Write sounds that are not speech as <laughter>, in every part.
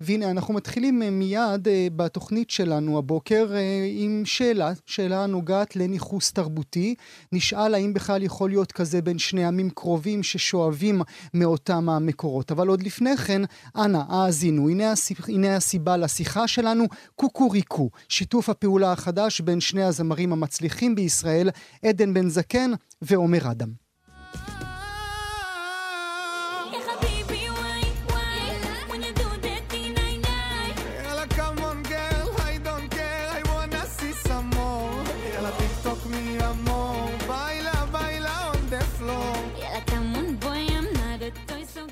והנה, אנחנו מתחילים אה, מיד אה, בתוכנית שלנו הבוקר אה, עם שאלה, שאלה הנוגעת לניכוס תרבותי. נשאל האם בכלל יכול להיות כזה בין שני עמים קרובים ששואבים מאותם המקורות. אבל עוד לפני כן, אנא, האזינו. הנה, הסיב, הנה הסיבה לשיחה שלנו, קוקוריקו, שיתוף הפעולה החדש בין שני הזמרים המצליחים בישראל, עדן בן זקן ועומר אדם.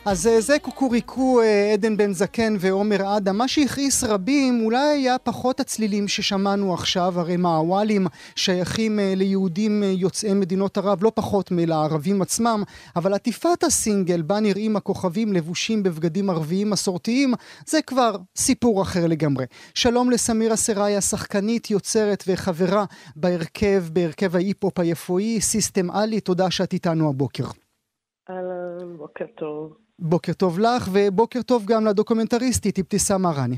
אז אה, זה קוקוריקו אה, עדן בן זקן ועומר אדם. מה שהכעיס רבים אולי היה פחות הצלילים ששמענו עכשיו, הרי מעוואלים שייכים אה, ליהודים יוצאי מדינות ערב לא פחות מלערבים עצמם, אבל עטיפת הסינגל בה נראים הכוכבים לבושים בבגדים ערביים מסורתיים, זה כבר סיפור אחר לגמרי. שלום לסמירה סרייה, השחקנית, יוצרת וחברה בהרכב, בהרכב ההיפ-הופ היפואי, סיסטם עאלי, תודה שאת איתנו הבוקר. אהלן, בוקר טוב. בוקר טוב לך, ובוקר טוב גם לדוקומנטריסטית אבתיסאם מראני.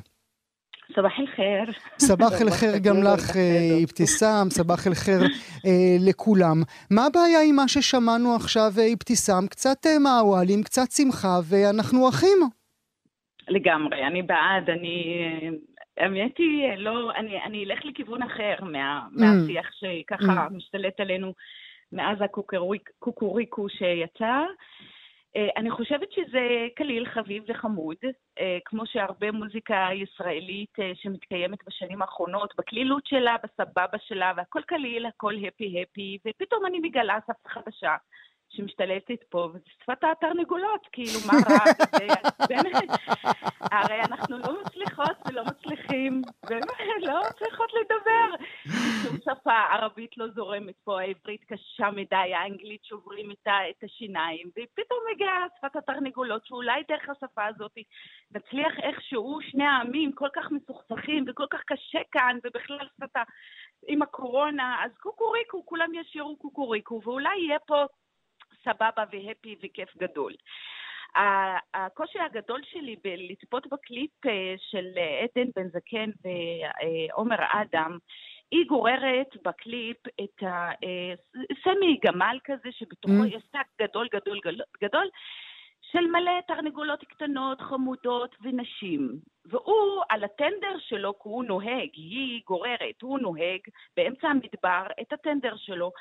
סבח אל-חיר. סבח אל-חיר גם לך, אה, אבתיסאם, סבח אל-חיר אה, לכולם. מה הבעיה עם מה ששמענו עכשיו, אה, אבתיסאם? קצת מעוואלים, קצת שמחה, ואנחנו אחים. לגמרי, אני בעד, אני... האמת היא, לא, אני, אני אלך לכיוון אחר מה, mm. מהשיח שככה mm. משתלט עלינו מאז הקוקוריקו שיצא. אה, אני חושבת שזה קליל, חביב וחמוד, אה, כמו שהרבה מוזיקה ישראלית אה, שמתקיימת בשנים האחרונות, בקלילות שלה, בסבבה שלה, והכל קליל, הכל הפי-הפי, ופתאום אני מגלה שפה חדשה. שמשתלטת פה, וזה שפת התרנגולות, כאילו, מה רע בזה? <laughs> באמת, הרי אנחנו לא מצליחות ולא מצליחים, באמת, לא מצליחות לדבר. שום שפה, ערבית לא זורמת פה, העברית קשה מדי, האנגלית שוברים את השיניים, ופתאום מגיעה שפת התרנגולות, שאולי דרך השפה הזאת נצליח איכשהו, שני העמים כל כך מסוכסכים וכל כך קשה כאן, ובכלל שפתה עם הקורונה, אז קוקוריקו, כולם ישירו קוקוריקו, ואולי יהיה פה סבבה והפי וכיף גדול. הקושי הגדול שלי בלצפות בקליפ אה, של עדן בן זקן ועומר אדם, היא גוררת בקליפ את הסמי אה, גמל כזה, שבתוכו mm. יש שק גדול גדול גדול, של מלא תרנגולות קטנות, חמודות ונשים. והוא, על הטנדר שלו, כי הוא נוהג, היא גוררת, הוא נוהג באמצע המדבר את הטנדר שלו,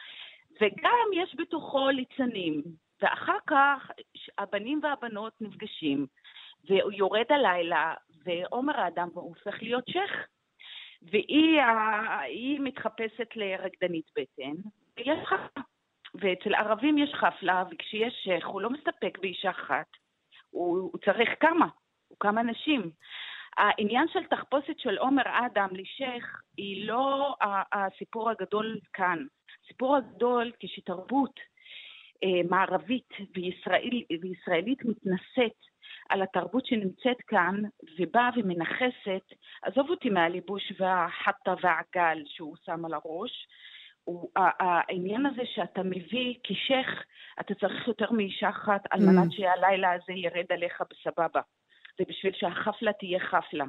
וגם יש בתוכו ליצנים. ואחר כך הבנים והבנות נפגשים, והוא יורד הלילה, ועומר אדם הופך להיות שייח. והיא מתחפשת לרקדנית בטן, ויש חפלה. ואצל ערבים יש חפלה, וכשיש שייח הוא לא מסתפק באישה אחת, הוא, הוא צריך כמה, הוא כמה נשים. העניין של תחפושת של עומר אדם לשייח היא לא הסיפור הגדול כאן. הסיפור הגדול כשתרבות אה, מערבית וישראל, וישראלית מתנשאת על התרבות שנמצאת כאן ובאה ומנכסת, עזוב אותי מהליבוש והחטה והעגל שהוא שם על הראש, הוא, העניין הזה שאתה מביא כשייח, אתה צריך יותר מאישה אחת על מנת mm. שהלילה הזה ירד עליך בסבבה. זה בשביל שהחפלה תהיה חפלה.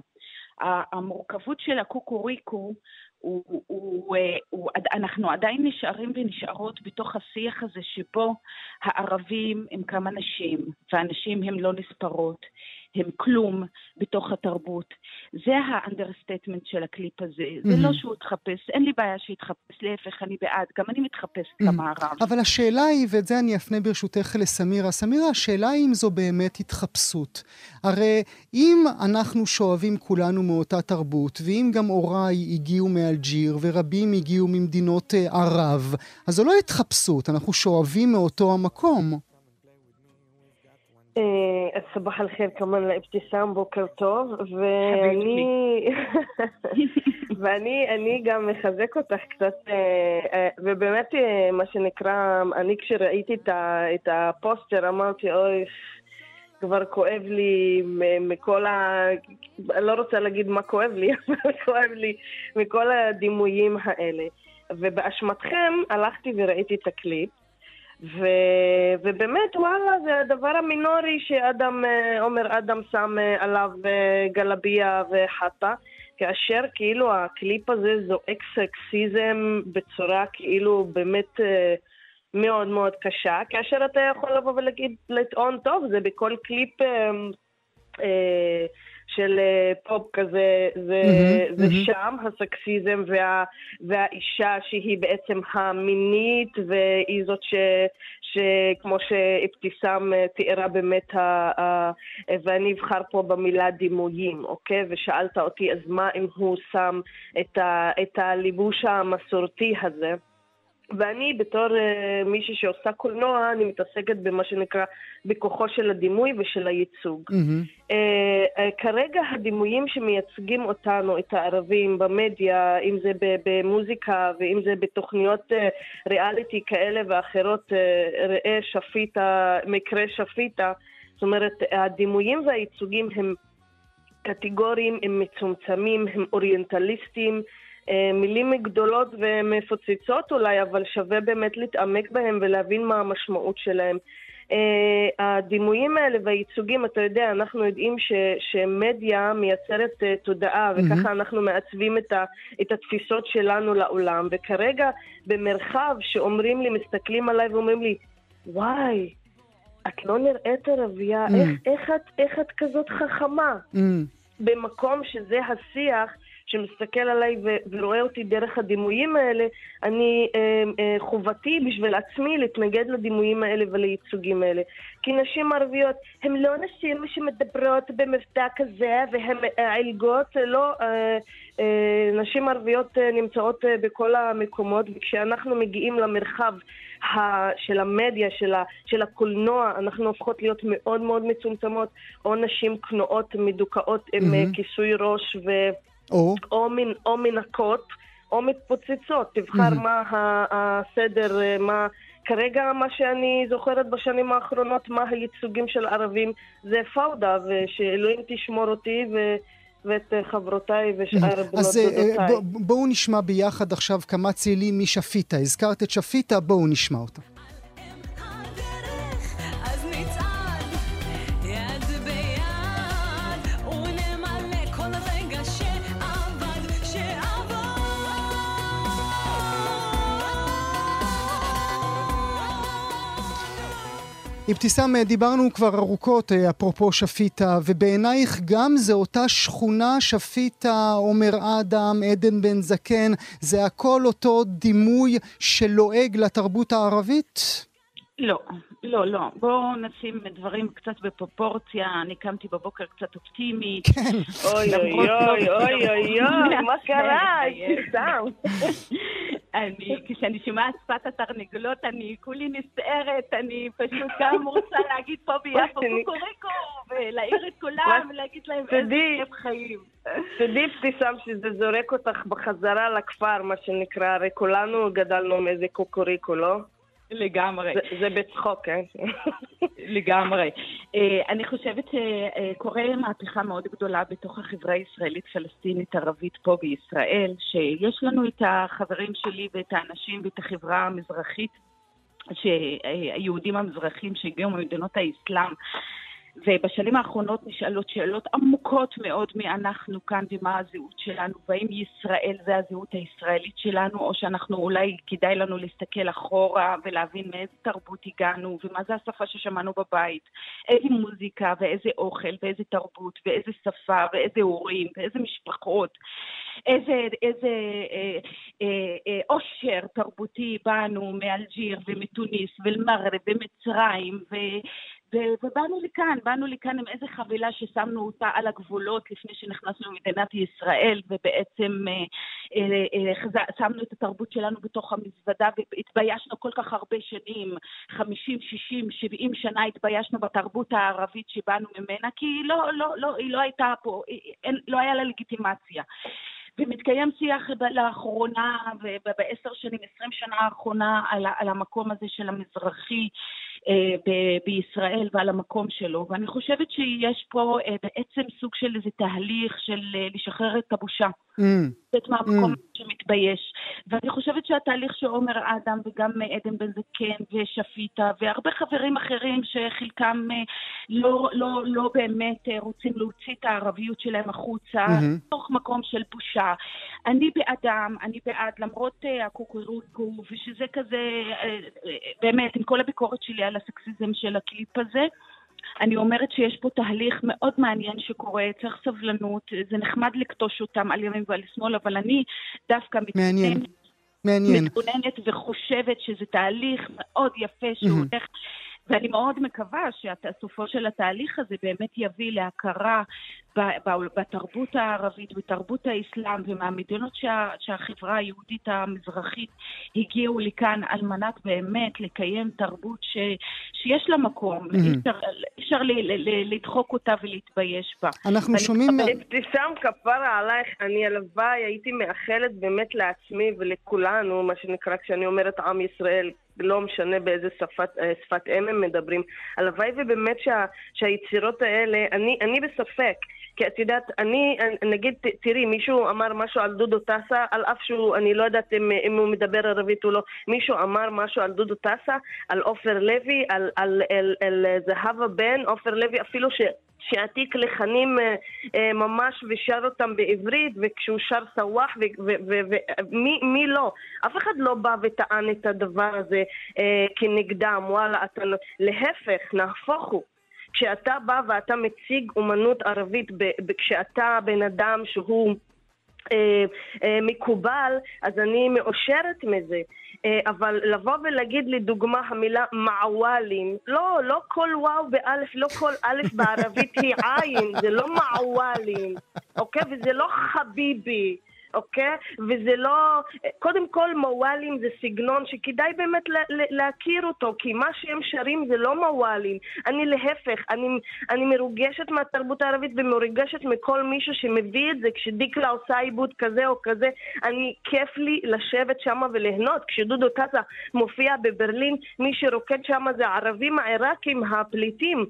המורכבות של הקוקוריקו הוא, הוא, הוא, אה, הוא, אנחנו עדיין נשארים ונשארות בתוך השיח הזה שבו הערבים הם כמה נשים, והנשים הן לא נספרות. הם כלום בתוך התרבות. זה ה understatement של הקליפ הזה. Mm-hmm. זה לא שהוא התחפש, אין לי בעיה שיתחפש, להפך, אני בעד, גם אני מתחפשת mm-hmm. למערב. אבל השאלה היא, ואת זה אני אפנה ברשותך לסמירה, סמירה, השאלה היא אם זו באמת התחפשות. הרי אם אנחנו שואבים כולנו מאותה תרבות, ואם גם הוריי הגיעו מאלג'יר, ורבים הגיעו ממדינות אה, ערב, אז זו לא התחפשות, אנחנו שואבים מאותו המקום. סבח אל-חיר כמובן לאבתיסאם, בוקר טוב, ואני <laughs> ואני אני גם מחזק אותך קצת, אה, אה, ובאמת אה, מה שנקרא, אני כשראיתי את הפוסטר אמרתי, אוי, כבר כואב לי מכל ה... אני לא רוצה להגיד מה כואב לי, <laughs> אבל כואב לי מכל הדימויים האלה. ובאשמתכם הלכתי וראיתי את הקליפ. ו... ובאמת, וואלה, זה הדבר המינורי שאדם, אה, עומר אדם שם אה, עליו אה, גלביה וחאטה, כאשר כאילו הקליפ הזה זועק סקסיזם בצורה כאילו באמת מאוד מאוד קשה, כאשר אתה יכול לבוא ולהגיד, לטעון טוב, זה בכל קליפ... אה, של אה, פופ כזה, זה, mm-hmm, זה mm-hmm. שם, הסקסיזם וה, והאישה שהיא בעצם המינית, והיא זאת ש, שכמו שאבתיסאם אה, תיארה באמת, ה, ה, ואני אבחר פה במילה דימויים, אוקיי? ושאלת אותי, אז מה אם הוא שם את, ה, את הליבוש המסורתי הזה? ואני בתור uh, מישהי שעושה קולנוע, אני מתעסקת במה שנקרא בכוחו של הדימוי ושל הייצוג. Mm-hmm. Uh, uh, כרגע הדימויים שמייצגים אותנו, את הערבים, במדיה, אם זה במוזיקה ואם זה בתוכניות uh, ריאליטי כאלה ואחרות, uh, ראה שפיטה, מקרה שפיטה, זאת אומרת, הדימויים והייצוגים הם קטגוריים, הם מצומצמים, הם אוריינטליסטיים. אה, מילים גדולות ומפוצצות אולי, אבל שווה באמת להתעמק בהם ולהבין מה המשמעות שלהם. Uh, הדימויים האלה והייצוגים, אתה יודע, אנחנו יודעים ש, שמדיה מייצרת uh, תודעה, mm-hmm. וככה אנחנו מעצבים את, ה, את התפיסות שלנו לעולם. וכרגע, במרחב שאומרים לי, מסתכלים עליי ואומרים לי, וואי, את לא נראית ערבייה, mm-hmm. איך, איך, את, איך את כזאת חכמה? Mm-hmm. במקום שזה השיח שמסתכל עליי ו- ורואה אותי דרך הדימויים האלה, אני אה, אה, חובתי בשביל עצמי להתנגד לדימויים האלה ולייצוגים האלה. כי נשים ערביות הן לא נשים שמדברות במבטא כזה והן אה, עילגות, לא. אה, אה, נשים ערביות אה, נמצאות אה, בכל המקומות, וכשאנחנו מגיעים למרחב ה, של המדיה, של, ה, של הקולנוע, אנחנו הופכות להיות מאוד מאוד מצומצמות, או נשים כנועות, מדוכאות עם mm-hmm. כיסוי ראש ו... או, או, מין, או מנקות, או מתפוצצות. תבחר mm-hmm. מה הסדר, אה, מה... כרגע מה שאני זוכרת בשנים האחרונות, מה הייצוגים של ערבים, זה פאודה, ושאלוהים תשמור אותי ו... ואת חברותיי ושאר בנות אז אה, דודותיי. אז בואו נשמע ביחד עכשיו כמה צלילים משפיטה. הזכרת את שפיטה, בואו נשמע אותה. אבתיסאם, דיברנו כבר ארוכות, אה, אפרופו שפיטה, ובעינייך גם זה אותה שכונה, שפיטה, עומר אדם, עדן בן זקן, זה הכל אותו דימוי שלועג לתרבות הערבית? לא, לא, לא. בואו נשים דברים קצת בפרופורציה. אני קמתי בבוקר קצת אופטימית. <laughs> כן. אוי אוי אוי אוי אוי <laughs> אוי, מה קרה? סתם. <laughs> אני, כשאני שומעת שפת התרנגולות, אני כולי נסערת, אני פשוט גם רוצה להגיד פה ביפו קוקוריקו, ולהעיר את כולם, ולהגיד להם איזה כיף חיים. תדעי, אבתיסאם, שזה זורק אותך בחזרה לכפר, מה שנקרא, הרי כולנו גדלנו מאיזה קוקוריקו, לא? לגמרי. זה, זה בצחוק, כן? <laughs> לגמרי. אה, אני חושבת שקורה מהפכה מאוד גדולה בתוך החברה הישראלית-פלסטינית ערבית פה בישראל, שיש לנו את החברים שלי ואת האנשים ואת החברה המזרחית, היהודים המזרחים שהגיעו ממדינות האסלאם. ובשנים האחרונות נשאלות שאלות עמוקות מאוד מי אנחנו כאן ומה הזהות שלנו, והאם ישראל זה הזהות הישראלית שלנו, או שאנחנו אולי כדאי לנו להסתכל אחורה ולהבין מאיזה תרבות הגענו, ומה זה השפה ששמענו בבית, איזה מוזיקה ואיזה אוכל ואיזה תרבות ואיזה שפה ואיזה הורים ואיזה משפחות, איזה, איזה אה, אה, אה, עושר תרבותי באנו מאלג'יר ומתוניס ומערב ומצרים ו... ובאנו לכאן, באנו לכאן עם איזה חבילה ששמנו אותה על הגבולות לפני שנכנסנו למדינת ישראל, ובעצם אה, אה, אה, שמנו את התרבות שלנו בתוך המזוודה, והתביישנו כל כך הרבה שנים, 50, 60, 70 שנה התביישנו בתרבות הערבית שבאנו ממנה, כי היא לא, לא, לא, היא לא הייתה פה, אין, לא היה לה לגיטימציה. ומתקיים שיח לאחרונה, ובעשר שנים, עשרים שנה האחרונה, על, על המקום הזה של המזרחי ב- בישראל ועל המקום שלו. ואני חושבת שיש פה אה, בעצם סוג של איזה תהליך של אה, לשחרר את הבושה. לצאת. מהמקום mm. שמתבייש. ואני חושבת שהתהליך שעומר אדם וגם עדן בן זקן ושפיטה והרבה חברים אחרים שחלקם לא, לא, לא באמת רוצים להוציא את הערביות שלהם החוצה, mm-hmm. תוך מקום של בושה. אני בעדם, אני בעד, למרות הקוקורוקו, ושזה כזה, באמת, עם כל הביקורת שלי על הסקסיזם של הקליפ הזה, אני אומרת שיש פה תהליך מאוד מעניין שקורה, צריך סבלנות, זה נחמד לכתוש אותם על ימין ועל שמאל, אבל אני דווקא מעניין. מעניין. מתכוננת וחושבת שזה תהליך מאוד יפה שהולך... Mm-hmm. ואני מאוד מקווה שהסופו של התהליך הזה באמת יביא להכרה בתרבות הערבית, בתרבות האסלאם ומהמדינות שה, שהחברה היהודית המזרחית הגיעו לכאן על מנת באמת לקיים תרבות ש, שיש לה מקום, mm-hmm. אפשר, אפשר ל, ל, ל, לדחוק אותה ולהתבייש בה. אנחנו שומעים... אבתיסאם כפרה עלייך, אני הלוואי הייתי מאחלת באמת לעצמי ולכולנו, מה שנקרא כשאני אומרת עם ישראל, לא משנה באיזה שפת, אה, שפת אם הם מדברים. הלוואי ובאמת שה, שהיצירות האלה, אני, אני בספק. כי את יודעת, אני, נגיד, תראי, מישהו אמר משהו על דודו טסה, על אף שהוא, אני לא יודעת אם, אם הוא מדבר ערבית או לא, מישהו אמר משהו על דודו טסה, על עופר לוי, על, על, על, על זהבה בן, עופר לוי, אפילו ש... שעתיק לחנים אה, אה, ממש ושר אותם בעברית, וכשהוא שר סוואח, ומי לא? אף אחד לא בא וטען את הדבר הזה אה, כנגדם, וואלה, אתה... להפך, נהפוך הוא. כשאתה בא ואתה מציג אומנות ערבית, כשאתה בן אדם שהוא אה, אה, מקובל, אז אני מאושרת מזה. אה, אבל לבוא ולהגיד לדוגמה המילה מעוואלים, לא, לא כל וואו באלף, לא כל אלף בערבית היא עין, זה לא מעוואלים, אוקיי? וזה לא חביבי. אוקיי? וזה לא... קודם כל מוואלים זה סגנון שכדאי באמת להכיר אותו, כי מה שהם שרים זה לא מוואלים. אני להפך, אני, אני מרוגשת מהתרבות הערבית ומרוגשת מכל מישהו שמביא את זה. כשדיקלה עושה עיבוד כזה או כזה, אני, כיף לי לשבת שם וליהנות. כשדודו טסה מופיע בברלין, מי שרוקד שם זה הערבים העיראקים, הפליטים.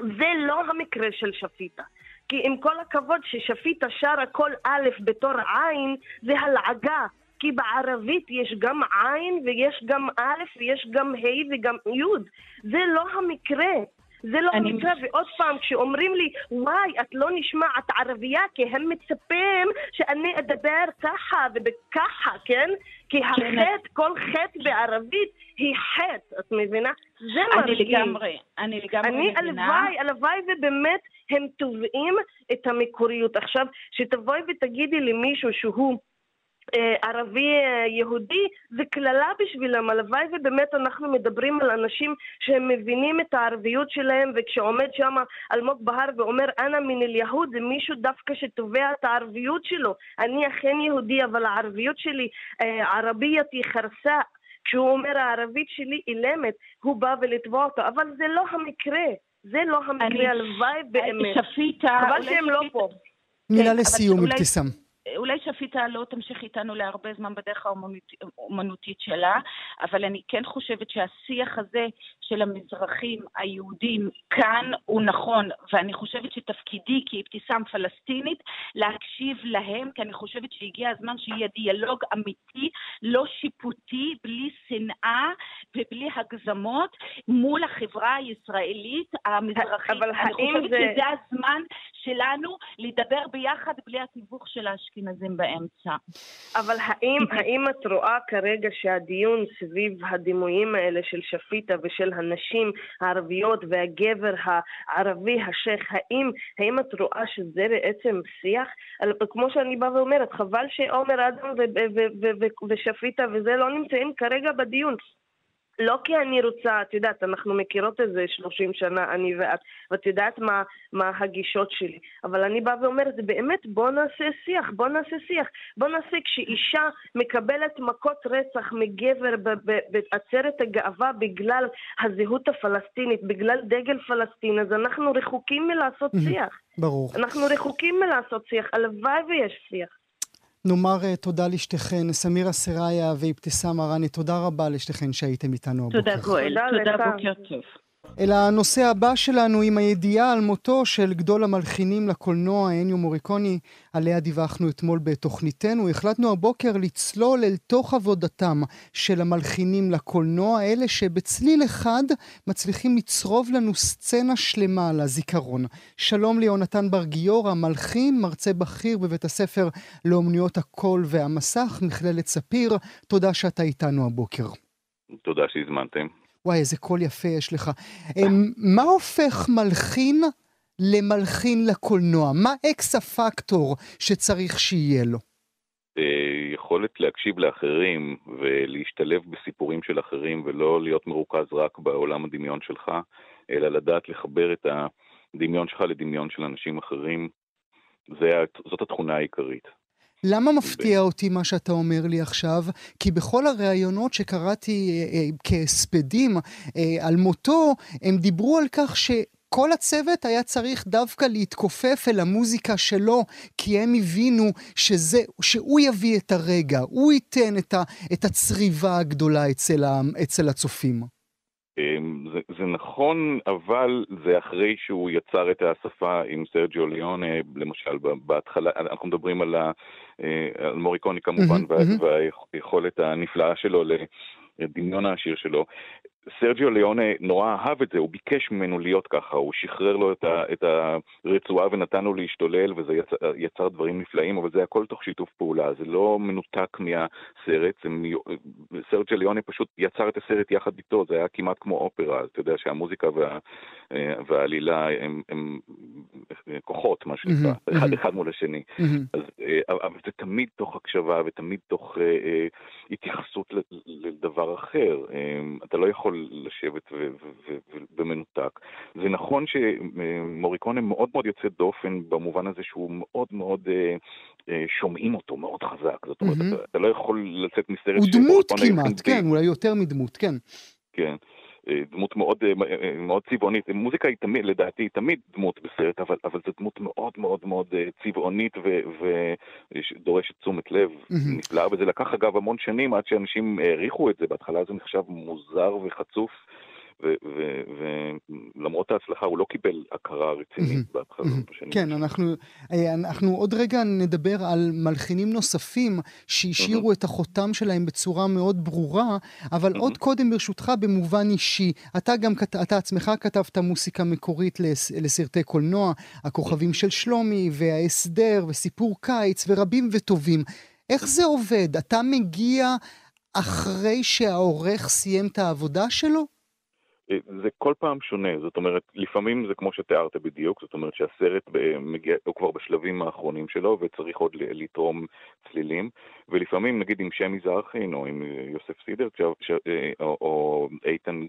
זה לא המקרה של שפיטה. כי עם כל הכבוד ששפיטה שרה כל א' בתור עין, זה הלעגה. כי בערבית יש גם עין ויש גם א' ויש גם ה' וגם י'. זה לא המקרה. זה לא אני... המקרה, ועוד פעם, כשאומרים לי, וואי, את לא נשמעת ערבייה, כי הם מצפים שאני אדבר ככה ובככה, כן? כי כן. החטא, כל חטא בערבית היא חטא, את מבינה? זה מרגיש. אני לגמרי, אני לגמרי אני מבינה. אני הלוואי, הלוואי ובאמת הם תובעים את המקוריות. עכשיו, שתבואי ותגידי למישהו שהוא... אה, ערבי אה, יהודי זה קללה בשבילם, הלוואי ובאמת אנחנו מדברים על אנשים שהם מבינים את הערביות שלהם וכשעומד שם אלמוג בהר ואומר אנא מן אל-יהוד זה מישהו דווקא שתובע את הערביות שלו. אני אכן יהודי אבל הערביות שלי אה, ערביית היא חרסה. כשהוא אומר הערבית שלי אילמת הוא בא ולתבוע אותו. אבל זה לא המקרה זה לא המקרה, הלוואי באמת. שפיטה... חבל שהם לא פה. מילה כן, לסיום, אבתיסאם. אולי שפיטה לא תמשיך איתנו להרבה זמן בדרך האומנותית שלה, אבל אני כן חושבת שהשיח הזה של המזרחים היהודים כאן הוא נכון, ואני חושבת שתפקידי כאבתיסאם פלסטינית להקשיב להם, כי אני חושבת שהגיע הזמן שיהיה דיאלוג אמיתי, לא שיפוטי, בלי שנאה ובלי הגזמות, מול החברה הישראלית המזרחית. אבל אני חושבת זה... שזה הזמן שלנו לדבר ביחד בלי התיווך של האשכנזים באמצע. אבל האם, האם את רואה כרגע שהדיון סביב הדימויים האלה של שפיטה ושל הנשים הערביות והגבר הערבי השייח, האם, האם את רואה שזה בעצם שיח? כמו שאני באה ואומרת, חבל שעומר אדם ושפיטה וזה לא נמצאים כרגע בדיון. לא כי אני רוצה, את יודעת, אנחנו מכירות איזה 30 שנה, אני ואת, ואת יודעת מה, מה הגישות שלי. אבל אני באה ואומרת, באמת, בוא נעשה שיח, בוא נעשה שיח. בוא נעשה כשאישה מקבלת מכות רצח מגבר בעצרת הגאווה בגלל הזהות הפלסטינית, בגלל דגל פלסטין, אז אנחנו רחוקים מלעשות שיח. ברור. אנחנו רחוקים מלעשות שיח, הלוואי ויש שיח. נאמר uh, תודה לשתיכן, סמירה סראיה ואבתיסאם מראני, תודה רבה לשתיכן שהייתם איתנו הבוקר. תודה גואל, תודה בוקר טוב. אל הנושא הבא שלנו עם הידיעה על מותו של גדול המלחינים לקולנוע אניו מוריקוני, עליה דיווחנו אתמול בתוכניתנו. החלטנו הבוקר לצלול אל תוך עבודתם של המלחינים לקולנוע, אלה שבצליל אחד מצליחים לצרוב לנו סצנה שלמה לזיכרון. שלום ליונתן בר גיורא, מלחין, מרצה בכיר בבית הספר לאומנויות הקול והמסך, מכללת ספיר. תודה שאתה איתנו הבוקר. תודה שהזמנתם. וואי, איזה קול יפה יש לך. אמ, מה הופך מלחין למלחין לקולנוע? מה X ה factor שצריך שיהיה לו? אה, יכולת להקשיב לאחרים ולהשתלב בסיפורים של אחרים ולא להיות מרוכז רק בעולם הדמיון שלך, אלא לדעת לחבר את הדמיון שלך לדמיון של אנשים אחרים, זאת התכונה העיקרית. למה מפתיע אותי מה שאתה אומר לי עכשיו? כי בכל הראיונות שקראתי אה, אה, כהספדים אה, על מותו, הם דיברו על כך ש... כל הצוות היה צריך דווקא להתכופף אל המוזיקה שלו, כי הם הבינו שזה, שהוא יביא את הרגע, הוא ייתן את, ה, את הצריבה הגדולה אצל, ה, אצל הצופים. זה, זה נכון, אבל זה אחרי שהוא יצר את השפה עם סרג'יו ליונה, למשל, בהתחלה, אנחנו מדברים על, ה, אה, על מוריקוני כמובן, mm-hmm, וה, mm-hmm. והיכולת הנפלאה שלו לדמיון העשיר שלו. סרג'יו ליונה נורא אהב את זה, הוא ביקש ממנו להיות ככה, הוא שחרר לו את, ה, את הרצועה ונתן לו להשתולל, וזה יצר, יצר דברים נפלאים, אבל זה הכל תוך שיתוף פעולה, זה לא מנותק מהסרט, סרג'יו ליונה פשוט יצר את הסרט יחד איתו, זה היה כמעט כמו אופרה, אתה יודע שהמוזיקה וה, והעלילה הם, הם כוחות, מה שנקרא, mm-hmm, אחד mm-hmm. אחד מול השני. Mm-hmm. אז, אה, אבל זה תמיד תוך הקשבה ותמיד תוך אה, אה, התייחסות לדבר אחר. אתה לא יכול לשבת במנותק. זה נכון שמוריקונה מאוד מאוד יוצא דופן במובן הזה שהוא מאוד מאוד אה, אה, שומעים אותו מאוד חזק. זאת אומרת, אתה לא יכול לצאת מסרט... הוא דמות כמעט, כן, אולי יותר מדמות, כן. כן. אה, דמות מאוד, מאוד צבעונית. מוזיקה היא תמיד, לדעתי, היא תמיד דמות בסרט, אבל, אבל זו דמות מאוד מאוד מאוד צבעונית ודורשת תשומת לב mm-hmm. נפלאה, וזה לקח אגב המון שנים עד שאנשים העריכו את זה, בהתחלה זה נחשב מוזר וחצוף. ולמרות ההצלחה הוא לא קיבל הכרה רצינית בהתחלה. כן, אנחנו, אה, אנחנו עוד רגע נדבר על מלחינים נוספים שהשאירו את החותם שלהם בצורה מאוד ברורה, אבל עוד קודם ברשותך במובן אישי, אתה גם, אתה עצמך כתבת מוסיקה מקורית לסרטי קולנוע, הכוכבים של שלומי וההסדר וסיפור קיץ ורבים וטובים. איך זה עובד? אתה מגיע אחרי שהעורך סיים את העבודה שלו? אה, זה כל פעם שונה, זאת אומרת, לפעמים זה כמו שתיארת בדיוק, זאת אומרת שהסרט מגיע, הוא כבר בשלבים האחרונים שלו וצריך עוד לתרום צלילים, ולפעמים נגיד עם שמי זרחין או עם אה, יוסף סידר ש... אה, או, או איתן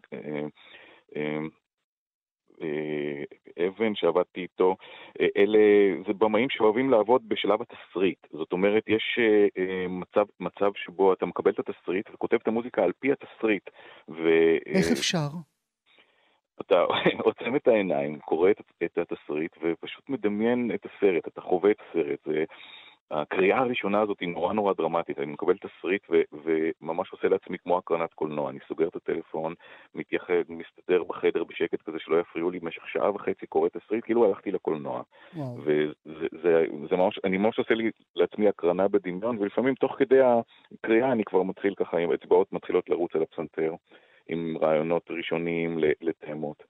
אבן שעבדתי איתו, אלה, זה במאים שאוהבים לעבוד בשלב התסריט. זאת אומרת, יש מצב, מצב שבו אתה מקבל את התסריט וכותב את המוזיקה על פי התסריט. ו... איך אפשר? אתה <laughs> עוצם את העיניים, קורא את, את התסריט ופשוט מדמיין את הסרט, אתה חווה את הסרט. זה, הקריאה הראשונה הזאת היא נורא נורא דרמטית, אני מקבל תסריט ו- וממש עושה לעצמי כמו הקרנת קולנוע, אני סוגר את הטלפון, מתייחד, מסתדר בחדר בשקט כזה שלא יפריעו לי במשך שעה וחצי, קורא תסריט, כאילו הלכתי לקולנוע. וזה זה, זה ממש, אני ממש עושה לי לעצמי הקרנה בדמיון, ולפעמים תוך כדי הקריאה אני כבר מתחיל ככה, עם אצבעות מתחילות לרוץ על הפסנתר, עם רעיונות ראשוניים לתאמות.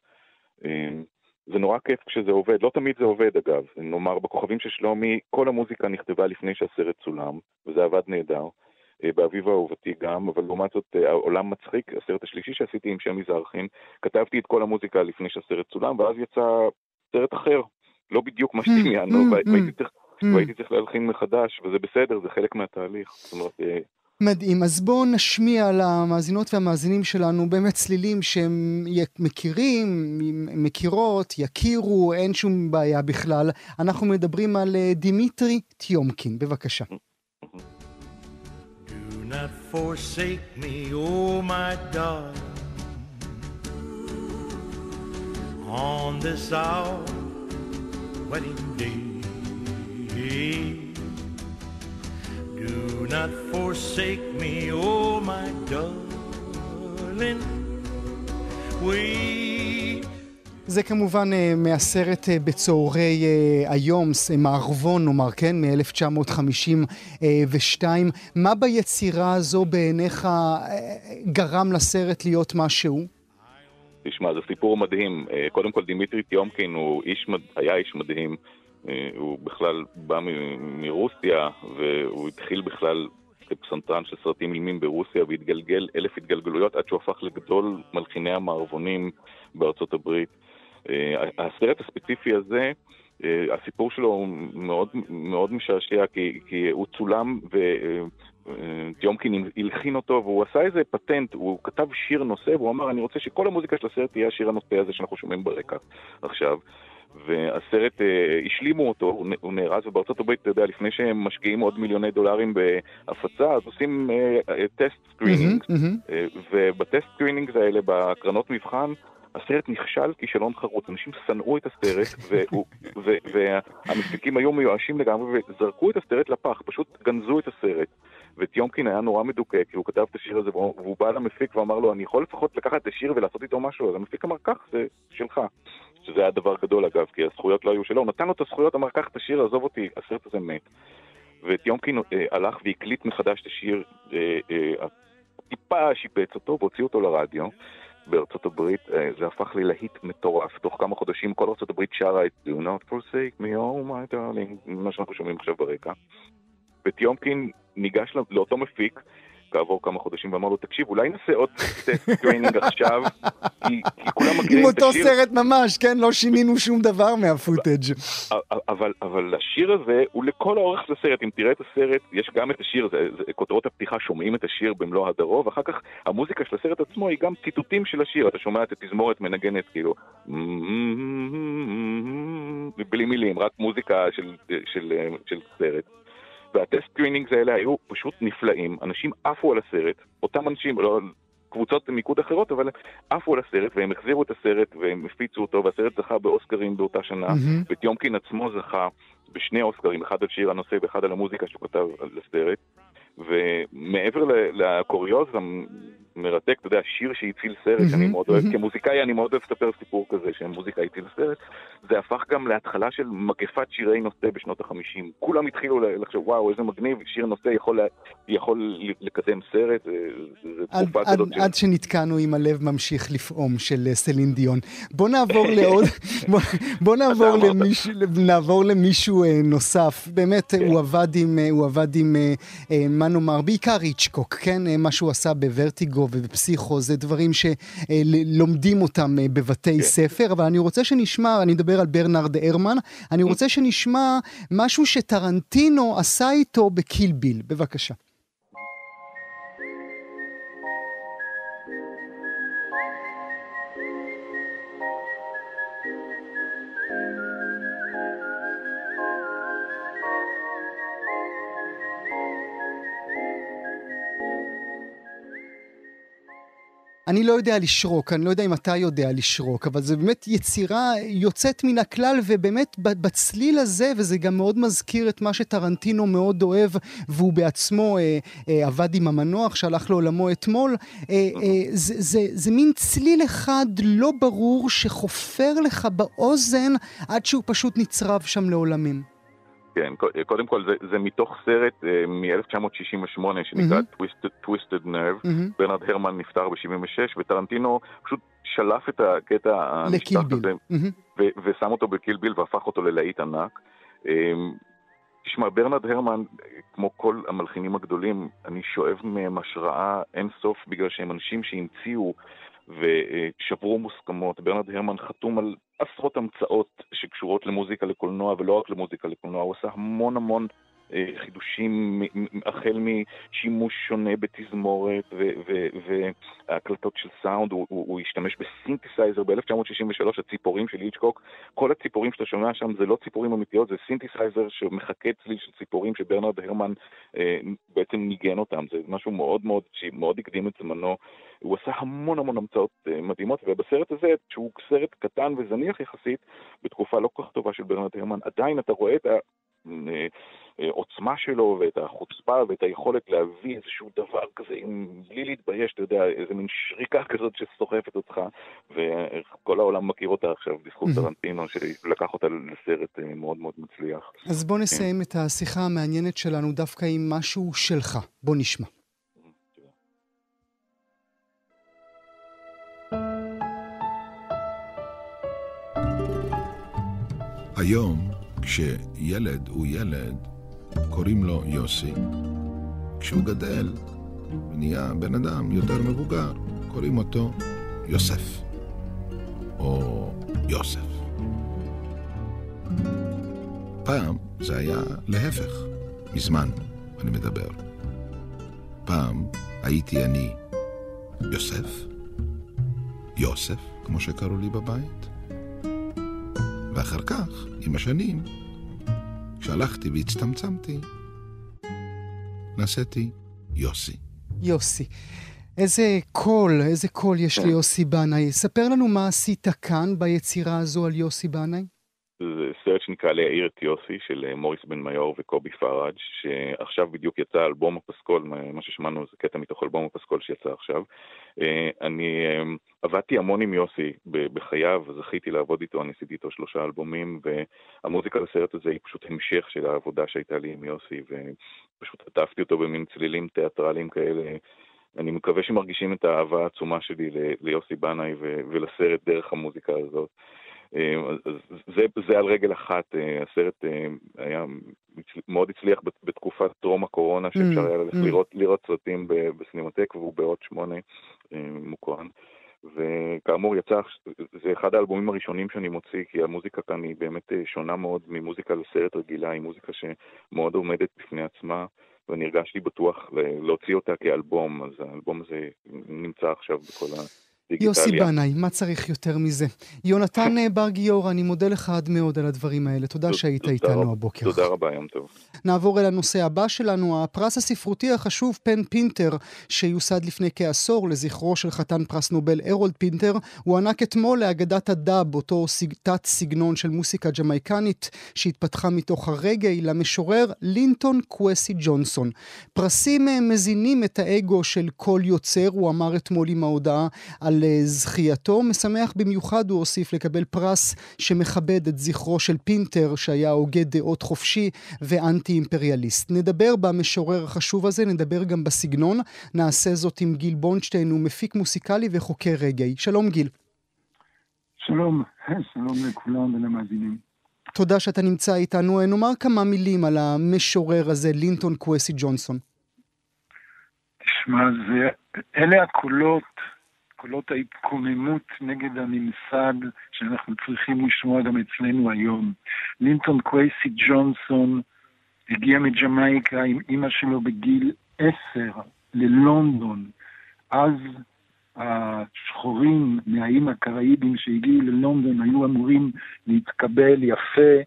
אמ, זה נורא כיף כשזה עובד, לא תמיד זה עובד אגב, נאמר בכוכבים של שלומי, כל המוזיקה נכתבה לפני שהסרט צולם, וזה עבד נהדר, אה, באביב אהובתי גם, אבל לעומת זאת אה, העולם מצחיק, הסרט השלישי שעשיתי עם שמי זרחין, כתבתי את כל המוזיקה לפני שהסרט צולם, ואז יצא סרט אחר, לא בדיוק מה שדמיינו, mm, mm, mm. והייתי צריך להלחין מחדש, וזה בסדר, זה חלק מהתהליך, זאת אומרת... מדהים. אז בואו נשמיע למאזינות והמאזינים שלנו באמת צלילים שהם מכירים, מכירות, יכירו, אין שום בעיה בכלל. אנחנו מדברים על אה, דימיטרי טיומקין, בבקשה. Do not forsake me, oh my darling, on this our wedding day. Do not forsake me, oh my darling. We... זה כמובן uh, מהסרט uh, בצהרי uh, היום, מערבון נאמר, כן? מ-1952. מה ביצירה הזו בעיניך uh, גרם לסרט להיות מה שהוא? תשמע, זה סיפור מדהים. Uh, קודם כל, דימיטרי טיומקין הוא איש, היה איש מדהים. אה, הוא בכלל בא מרוסיה, והוא התחיל בכלל כפסנתרן של סרטים אילמים ברוסיה, והתגלגל אלף התגלגלויות עד שהוא הפך לגדול מלחיני המערבונים בארצות הברית. אה, הסרט הספציפי הזה, אה, הסיפור שלו הוא מאוד, מאוד משעשע, כי, כי הוא צולם ו... טיומקין הלחין אותו, והוא עשה איזה פטנט, הוא כתב שיר נושא, והוא אמר, אני רוצה שכל המוזיקה של הסרט תהיה השיר הנושא הזה שאנחנו שומעים ברקע עכשיו. והסרט, אה, השלימו אותו, הוא, הוא נארז, ובארצות הברית, אתה יודע, לפני שהם משקיעים עוד מיליוני דולרים בהפצה, אז עושים test uh, screening, mm-hmm, mm-hmm. uh, וב test screening האלה, בהקרנות מבחן, הסרט נכשל כישלון חרוץ, אנשים שנאו את הסרט, <laughs> והמפיקים היו מיואשים לגמרי, וזרקו את הסרט לפח, פשוט גנזו את הסרט. וטיומקין היה נורא מדוכא, כי הוא כתב את השיר הזה, והוא בא למפיק ואמר לו, אני יכול לפחות לקחת את השיר ולעשות איתו משהו, אז המפיק אמר, קח, זה שלך. שזה היה דבר גדול אגב, כי הזכויות לא היו שלו, הוא נתן לו את הזכויות, אמר, קח את השיר, עזוב אותי, הסרט הזה מת. וטיומקין אה, הלך והקליט מחדש את השיר, אה, אה, טיפה שיפץ אותו והוציא אותו לרדיו. בארצות הברית, אה, זה הפך ללהיט מטורף. תוך כמה חודשים כל ארצות הברית שרה את Do not forsake me, oh my darling, מה שאנחנו שומעים עכשיו ברקע. וטיומקין ניגש לאותו מפיק, כעבור כמה חודשים ואמר לו, תקשיב, אולי נעשה עוד טסט screening עכשיו, כי, כי כולם מכירים את השיר. עם אותו סרט ממש, כן? לא שינינו שום דבר מה footage. אבל, אבל השיר הזה הוא לכל האורך של הסרט, אם תראה את הסרט, יש גם את השיר, זה, זה, כותרות הפתיחה שומעים את השיר במלוא הדרו, ואחר כך המוזיקה של הסרט עצמו היא גם ציטוטים של השיר, אתה שומע את התזמורת מנגנת כאילו, בלי מילים, רק מוזיקה של, של, של, של סרט. וה test screenings האלה היו פשוט נפלאים, אנשים עפו על הסרט, אותם אנשים, לא, קבוצות מיקוד אחרות, אבל עפו על הסרט, והם החזירו את הסרט, והם הפיצו אותו, והסרט זכה באוסקרים באותה שנה, mm-hmm. וטיומקין עצמו זכה בשני אוסקרים, אחד על שיר הנושא ואחד על המוזיקה שהוא כתב על הסרט. ומעבר לקוריוז המרתק, אתה יודע, שיר שהציל סרט, שאני מאוד אוהב, כמוזיקאי אני מאוד אוהב לספר סיפור כזה, שמוזיקה הציל סרט, זה הפך גם להתחלה של מגפת שירי נושא בשנות החמישים. כולם התחילו לחשוב, וואו, איזה מגניב, שיר נושא יכול, יכול לקדם סרט, זו תקופה כזאת. עד שנתקענו עם הלב ממשיך לפעום של סלין דיון. בוא נעבור לעוד, <laughs> בוא נעבור למישהו, נעבור למישהו אה, נוסף. באמת, כן. הוא עבד עם, הוא עבד עם, אה, מה נאמר, בעיקר ריצ'קוק, כן? אה, מה שהוא עשה בוורטיגו ובפסיכו, זה דברים שלומדים אותם אה, בבתי כן. ספר, אבל אני רוצה שנשמע, אני מדבר על ברנרד הרמן, אני רוצה שנשמע משהו שטרנטינו עשה איתו בקילביל. בבקשה. אני לא יודע לשרוק, אני לא יודע אם אתה יודע לשרוק, אבל זו באמת יצירה יוצאת מן הכלל, ובאמת בצליל הזה, וזה גם מאוד מזכיר את מה שטרנטינו מאוד אוהב, והוא בעצמו אה, אה, עבד עם המנוח שהלך לעולמו אתמול, אה, אה, זה, זה, זה מין צליל אחד לא ברור שחופר לך באוזן עד שהוא פשוט נצרב שם לעולמים. כן, קודם כל זה, זה מתוך סרט uh, מ-1968 שנקרא mm-hmm. Twisted, Twisted Nerve, mm-hmm. ברנרד הרמן נפטר ב-76 וטרנטינו פשוט שלף את הקטע הנשטח הזה mm-hmm. ו- ושם אותו בקילביל והפך אותו ללהיט ענק. Um, תשמע, ברנרד הרמן, כמו כל המלחינים הגדולים, אני שואב מהם השראה אינסוף בגלל שהם אנשים שהמציאו ושברו מוסכמות. ברנרד הרמן חתום על עשרות המצאות שקשורות למוזיקה לקולנוע, ולא רק למוזיקה לקולנוע, הוא עשה המון המון חידושים, החל משימוש שונה בתזמורת והקלטות של סאונד, הוא, הוא, השתמש בסינתסייזר ב-1963, הציפורים של היצ'קוק, כל הציפורים שאתה שומע שם זה לא ציפורים אמיתיות, זה סינתסייזר שמחקה צליל של ציפורים שברנרד הרמן אה, בעצם ניגן אותם, זה משהו מאוד מאוד, שמאוד הקדים את זמנו, הוא עשה המון המון המצאות אה, מדהימות, ובסרט הזה, שהוא סרט קטן וזניח יחסית, בתקופה לא כל כך טובה של ברנרד הרמן, עדיין אתה רואה את ה... העוצמה שלו ואת החוצפה ואת היכולת להביא איזשהו דבר כזה, עם, בלי להתבייש, אתה יודע, איזה מין שריקה <laughs> כזאת שסוחפת אותך, וכל העולם מכיר אותה עכשיו בזכות טרנטינו, שלקח אותה לסרט אה, מאוד מאוד מצליח. אז בוא נסיים את השיחה המעניינת שלנו דווקא עם משהו שלך. בוא נשמע. היום, כשילד הוא ילד, קוראים לו יוסי. כשהוא גדל ונהיה בן אדם יותר מבוגר, קוראים אותו יוסף, או יוסף. פעם זה היה להפך, מזמן אני מדבר. פעם הייתי אני יוסף, יוסף, כמו שקראו לי בבית, ואחר כך, עם השנים, כשהלכתי והצטמצמתי, נעשיתי יוסי. יוסי. איזה קול, איזה קול יש ליוסי בנאי. ספר לנו מה עשית כאן ביצירה הזו על יוסי בנאי. שנקרא להעיר את יוסי של אה, מוריס בן מיור וקובי פראג' שעכשיו בדיוק יצא אלבום הפסקול, מה ששמענו זה קטע מתוך אלבום הפסקול שיצא עכשיו. אה, אני אה, עבדתי המון עם יוסי בחייו, זכיתי לעבוד איתו, אני עשיתי איתו שלושה אלבומים והמוזיקה לסרט הזה היא פשוט המשך של העבודה שהייתה לי עם יוסי ופשוט עטפתי אותו במין צלילים תיאטרליים כאלה. אני מקווה שמרגישים את האהבה העצומה שלי ליוסי בנאי ולסרט דרך המוזיקה הזאת. אה, זה, זה על רגל אחת, אה, הסרט אה, היה מאוד הצליח בתקופת טרום הקורונה, שאפשר mm, היה ללכת mm. לראות, לראות סרטים בסינמטק, והוא בעוד שמונה מוקרן. וכאמור יצא, זה אחד האלבומים הראשונים שאני מוציא, כי המוזיקה כאן היא באמת שונה מאוד ממוזיקה לסרט רגילה, היא מוזיקה שמאוד עומדת בפני עצמה, ואני הרגשתי בטוח להוציא אותה כאלבום, אז האלבום הזה נמצא עכשיו בכל ה... דיגיטליה. יוסי בנאי, מה צריך יותר מזה? יונתן אה, בר גיורא, אני מודה לך עד מאוד על הדברים האלה. תודה שהיית איתנו הבוקר. תודה רבה, יום טוב. נעבור אל הנושא הבא שלנו, הפרס הספרותי החשוב, פן פינטר, שיוסד לפני כעשור לזכרו של חתן פרס נובל הרולד פינטר, הוענק אתמול לאגדת הדאב, אותו תת סגנון של מוסיקה ג'מייקנית שהתפתחה מתוך הרגאיי למשורר לינטון קווזי ג'ונסון. פרסים אה, מזינים את האגו של כל יוצר, הוא אמר אתמול עם ההודעה על על אה, זכייתו. משמח במיוחד, הוא הוסיף, לקבל פרס שמכבד את זכרו של פינטר, שהיה הוגה דעות חופשי ואנטי-אימפריאליסט. נדבר במשורר החשוב הזה, נדבר גם בסגנון. נעשה זאת עם גיל בונשטיין, הוא מפיק מוסיקלי וחוקר רגעי. שלום גיל. שלום, <laughs> שלום לכולם ולמאזינים. תודה שאתה נמצא איתנו. נאמר כמה מילים על המשורר הזה, לינטון קווסי ג'ונסון. תשמע, זה, אלה הקולות קולות ההתקוממות נגד הממסד שאנחנו צריכים לשמוע גם אצלנו היום. לינטון קווייסי ג'ונסון הגיע מג'מייקה עם אימא שלו בגיל עשר ללונדון. אז השחורים מהאיים הקראיבים שהגיעו ללונדון היו אמורים להתקבל יפה,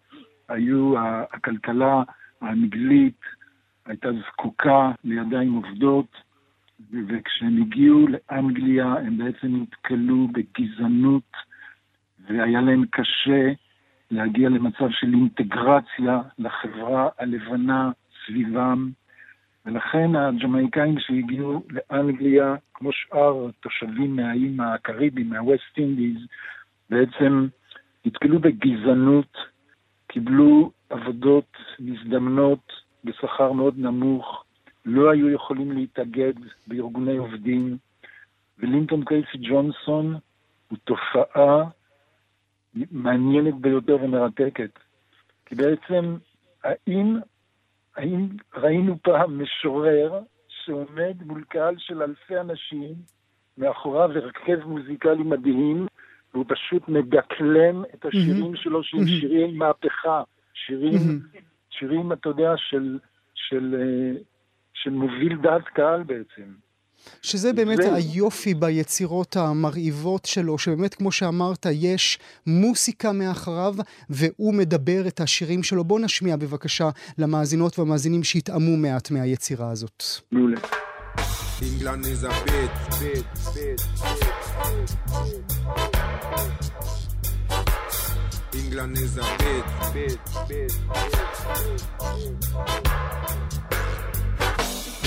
היו, הכלכלה הנגלית הייתה זקוקה לידיים עובדות, וכשהם הגיעו לאנגליה הם בעצם נתקלו בגזענות והיה להם קשה להגיע למצב של אינטגרציה לחברה הלבנה סביבם, ולכן הג'מייקאים שהגיעו לאנגליה, כמו שאר התושבים מהאיים הקריביים, מהווסט אינדיז, בעצם נתקלו בגזענות, קיבלו עבודות מזדמנות בשכר מאוד נמוך, לא היו יכולים להתאגד בארגוני עובדים, ולינטון קייסי ג'ונסון הוא תופעה מעניינת ביותר ומרתקת. כי בעצם, האם, האם ראינו פעם משורר שעומד מול קהל של אלפי אנשים, מאחוריו הרכב מוזיקלי מדהים, והוא פשוט מדקלם את השירים mm-hmm. שלו, שהם mm-hmm. שירי מהפכה, שירים, mm-hmm. שירים, אתה יודע, של, של, אה, של מוביל דעת קהל בעצם. שזה באמת זה... היופי ביצירות המרהיבות שלו, שבאמת, כמו שאמרת, יש מוסיקה מאחריו, והוא מדבר את השירים שלו. בוא נשמיע בבקשה למאזינות והמאזינים שיטעמו מעט מהיצירה הזאת. מעולה. England is a bit, bit, bit, England is a bit, bit, bit,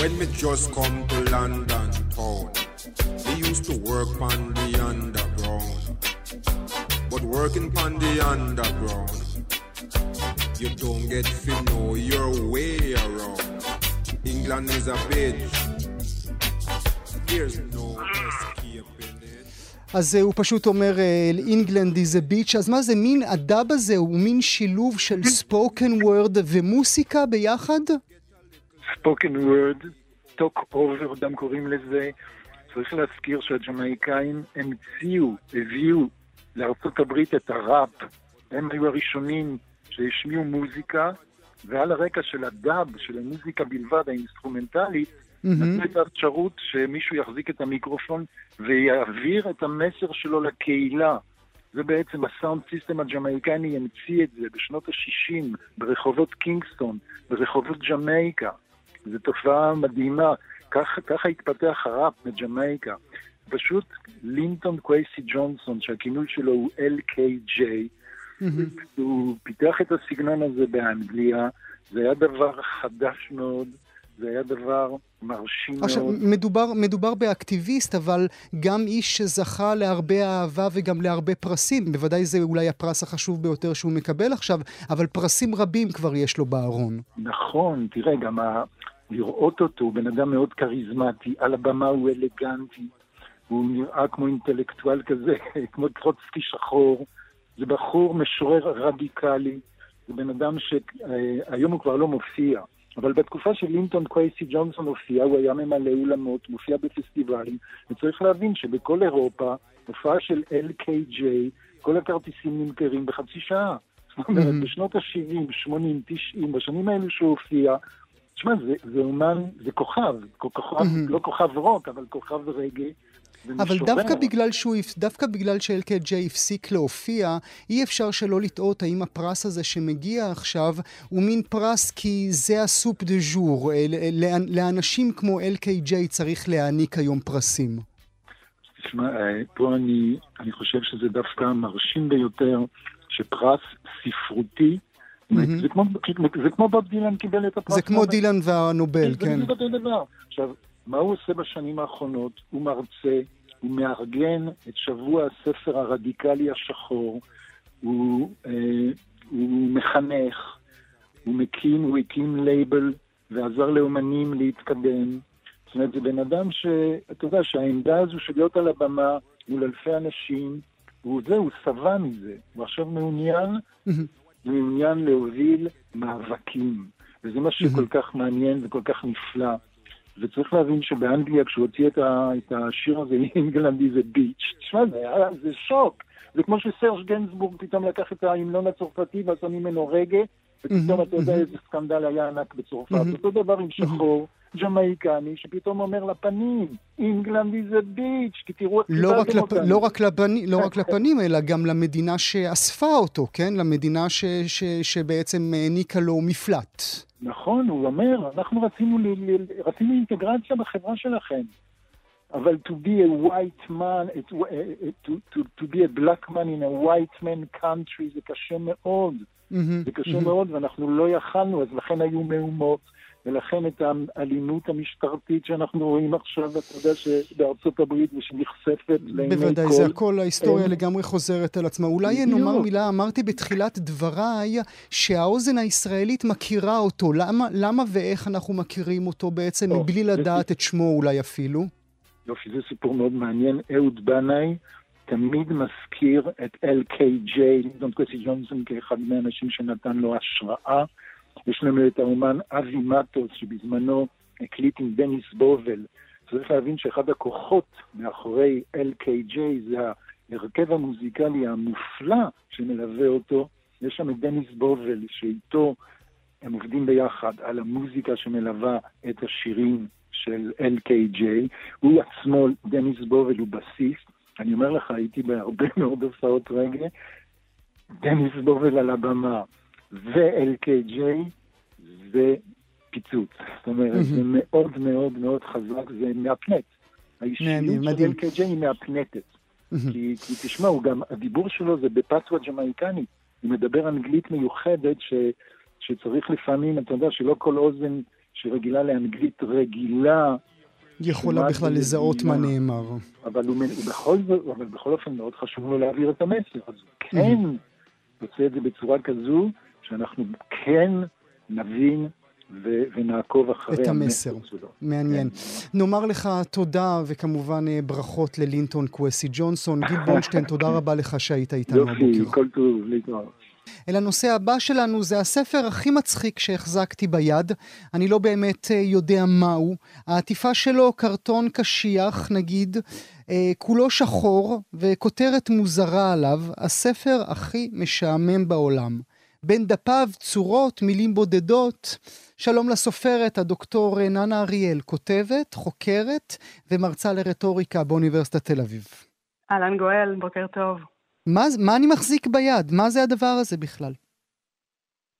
When me just come to London town, they used to work on the underground. But working on the underground, you don't get to know your way around. England is a bitch. There's no escaping it. אז הוא פשוט אומר, England is a bitch, אז מה זה, מין הדאב הזה הוא מין שילוב של spoken word ומוסיקה ביחד? spoken word, talk over, גם קוראים לזה. צריך להזכיר שהג'מאיקאים המציאו, הביאו לארצות הברית את הראפ. הם היו הראשונים שהשמיעו מוזיקה, ועל הרקע של הדאב, של המוזיקה בלבד, האינסטרומנטלית, mm-hmm. נתנו את האפשרות שמישהו יחזיק את המיקרופון ויעביר את המסר שלו לקהילה. זה בעצם ה sound system הג'מאיקני המציא את זה בשנות ה-60 ברחובות קינגסטון, ברחובות ג'מייקה. זו תופעה מדהימה. ככה, ככה התפתח הראפ בג'מייקה. פשוט לינטון קווזי ג'ונסון, שהכינוי שלו הוא LKJ, mm-hmm. הוא פיתח את הסגנון הזה באנגליה, זה היה דבר חדש מאוד, זה היה דבר מרשים עכשיו, מאוד. מדובר, מדובר באקטיביסט, אבל גם איש שזכה להרבה אהבה וגם להרבה פרסים. בוודאי זה אולי הפרס החשוב ביותר שהוא מקבל עכשיו, אבל פרסים רבים כבר יש לו בארון. נכון, תראה, גם ה... לראות אותו, הוא בן אדם מאוד כריזמטי, על הבמה הוא אלגנטי, הוא נראה כמו אינטלקטואל כזה, <laughs> כמו טרוצקי שחור, זה בחור משורר רדיקלי, זה בן אדם שהיום הוא כבר לא מופיע, אבל בתקופה של לינטון קווייסי ג'ונסון הופיע, הוא היה ממלא אולמות, מופיע בפסטיבלים, וצריך להבין שבכל אירופה, הופעה של LKJ, כל הכרטיסים נמכרים בחצי שעה. זאת אומרת, בשנות ה-70, 80, 90, בשנים האלו שהוא הופיע, תשמע, זה, זה אומן, זה כוכב, כוכב mm-hmm. לא כוכב רוק, אבל כוכב רגעי. אבל דווקא בגלל, שהוא, דווקא בגלל שאלקה הפסיק להופיע, אי אפשר שלא לטעות האם הפרס הזה שמגיע עכשיו הוא מין פרס כי זה הסופ דה ז'ור. לאנשים כמו LKJ צריך להעניק היום פרסים. תשמע, אה, פה אני, אני חושב שזה דווקא מרשים ביותר שפרס ספרותי זה כמו, זה כמו בוב דילן קיבל את הפרס. זה כמו דילן והנובל, כן. זה אותו דבר. עכשיו, מה הוא עושה בשנים האחרונות? הוא מרצה, הוא מארגן את שבוע הספר הרדיקלי השחור, הוא, אה, הוא מחנך, הוא מקים, הוא הקים לייבל ועזר לאומנים להתקדם. זאת אומרת, זה בן אדם שאתה יודע שהעמדה הזו של להיות על הבמה מול אלפי אנשים, הוא זה, הוא שבע מזה. הוא עכשיו מעוניין מעוניין להוביל מאבקים. וזה מה שכל כך מעניין וכל כך נפלא. וצריך להבין שבאנגליה, כשהוא הוציא את, ה, את השיר הזה, England is a bitch, תשמע, זה, זה שוק. זה כמו שסרז' גנזבורג פתאום לקח את ההמנון הצרפתי ועשה ממנו רגאיי, ופתאום אתה יודע איזה סקנדל היה ענק בצרפת. אותו דבר עם שחור. ג'מייקני שפתאום אומר לפנים, England a bitch, כי תראו איך לא רק, לפ... לא, רק לפני, לא רק לפנים, אלא גם למדינה שאספה אותו, כן? למדינה ש... ש... שבעצם העניקה לו מפלט. נכון, הוא אומר, אנחנו רצינו, ל... רצינו אינטגרציה בחברה שלכם. אבל to be a white man, it, to, to, to be a black man in a white man country זה קשה מאוד. Mm-hmm, זה קשה mm-hmm. מאוד, ואנחנו לא יכלנו, אז לכן היו מהומות. ולכן את האלימות המשטרתית שאנחנו רואים עכשיו, אתה יודע, שבארצות הברית ושנחשפת לעיני כל... בוודאי, זה הכל, ההיסטוריה לגמרי חוזרת על עצמה. אולי נאמר מילה, אמרתי בתחילת דבריי, שהאוזן הישראלית מכירה אותו. למה, למה ואיך אנחנו מכירים אותו בעצם, מבלי לדעת את שמו אולי אפילו? יופי, זה סיפור מאוד מעניין. אהוד בנאי תמיד מזכיר את LKJ, לינדון קוויסי ג'ונסון, כאחד מהאנשים שנתן לו השראה. יש לנו את האומן אבי מטוס, שבזמנו הקליט עם דניס בובל. צריך להבין שאחד הכוחות מאחורי LKJ זה ההרכב המוזיקלי המופלא שמלווה אותו. יש שם את דניס בובל, שאיתו הם עובדים ביחד על המוזיקה שמלווה את השירים של LKJ. הוא עצמו, דניס בובל, הוא בסיסט. אני אומר לך, הייתי בהרבה מאוד הופעות רגע. דניס בובל על הבמה. ו-LKJ זה פיצוץ. זאת אומרת, זה מאוד מאוד מאוד חזק, זה מהפנט. האישיות של LKJ היא מהפנטת. כי, כי תשמעו, גם הדיבור שלו זה בפצווה ג'מייקנית. הוא מדבר אנגלית מיוחדת ש, שצריך לפעמים, אתה יודע, שלא כל אוזן שרגילה לאנגלית רגילה... יכולה בכלל לזהות מה נאמר. אבל, הוא, בכל, אבל בכל אופן מאוד חשוב לו להעביר את המסר. אז הוא כן עושה את זה בצורה כזו שאנחנו כן נבין ו- ונעקוב אחרי את המסר. שלו. מעניין. כן. נאמר לך תודה, וכמובן אה, ברכות ללינטון קווסי ג'ונסון. גיל <laughs> בונשטיין, תודה רבה לך שהיית איתנו הבוקר. יופי, כל טוב, להתראות. אל הנושא הבא שלנו זה הספר הכי מצחיק שהחזקתי ביד. אני לא באמת אה, יודע מהו. העטיפה שלו קרטון קשיח, נגיד, אה, כולו שחור, וכותרת מוזרה עליו, הספר הכי משעמם בעולם. בין דפיו צורות, מילים בודדות. שלום לסופרת, הדוקטור ננה אריאל, כותבת, חוקרת ומרצה לרטוריקה באוניברסיטת תל אביב. אהלן גואל, בוקר טוב. מה, מה אני מחזיק ביד? מה זה הדבר הזה בכלל?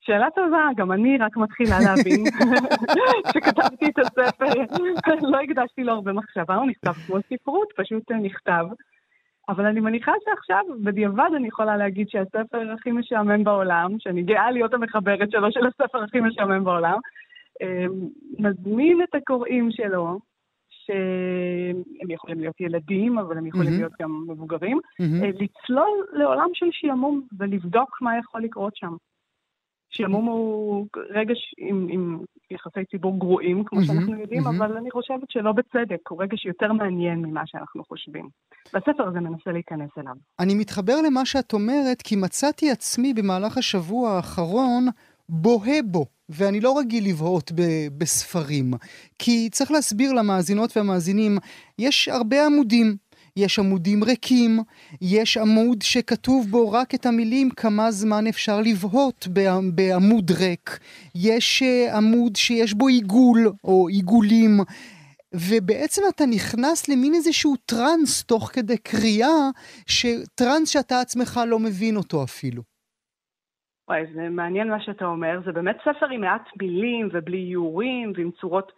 שאלה טובה, גם אני רק מתחילה להבין. <laughs> <laughs> כשכתבתי את הספר, לא הקדשתי לו הרבה מחשבה, הוא נכתב כמו ספרות, פשוט נכתב. אבל אני מניחה שעכשיו, בדיעבד אני יכולה להגיד שהספר הכי משעמם בעולם, שאני גאה להיות המחברת שלו של הספר הכי משעמם בעולם, אמ, מזמין את הקוראים שלו, שהם יכולים להיות ילדים, אבל הם יכולים mm-hmm. להיות גם מבוגרים, mm-hmm. לצלול לעולם של שעמום ולבדוק מה יכול לקרות שם. שעמום הוא רגש עם, עם יחסי ציבור גרועים, כמו mm-hmm, שאנחנו יודעים, mm-hmm. אבל אני חושבת שלא בצדק, הוא רגש יותר מעניין ממה שאנחנו חושבים. והספר הזה מנסה להיכנס אליו. אני מתחבר למה שאת אומרת, כי מצאתי עצמי במהלך השבוע האחרון בוהה בו. ואני לא רגיל לבהות ב- בספרים. כי צריך להסביר למאזינות והמאזינים, יש הרבה עמודים. יש עמודים ריקים, יש עמוד שכתוב בו רק את המילים כמה זמן אפשר לבהות בעמוד ריק, יש אה, עמוד שיש בו עיגול או עיגולים, ובעצם אתה נכנס למין איזשהו טראנס תוך כדי קריאה, טראנס שאתה עצמך לא מבין אותו אפילו. וואי, זה מעניין מה שאתה אומר. זה באמת ספר עם מעט מילים ובלי איורים ועם צורות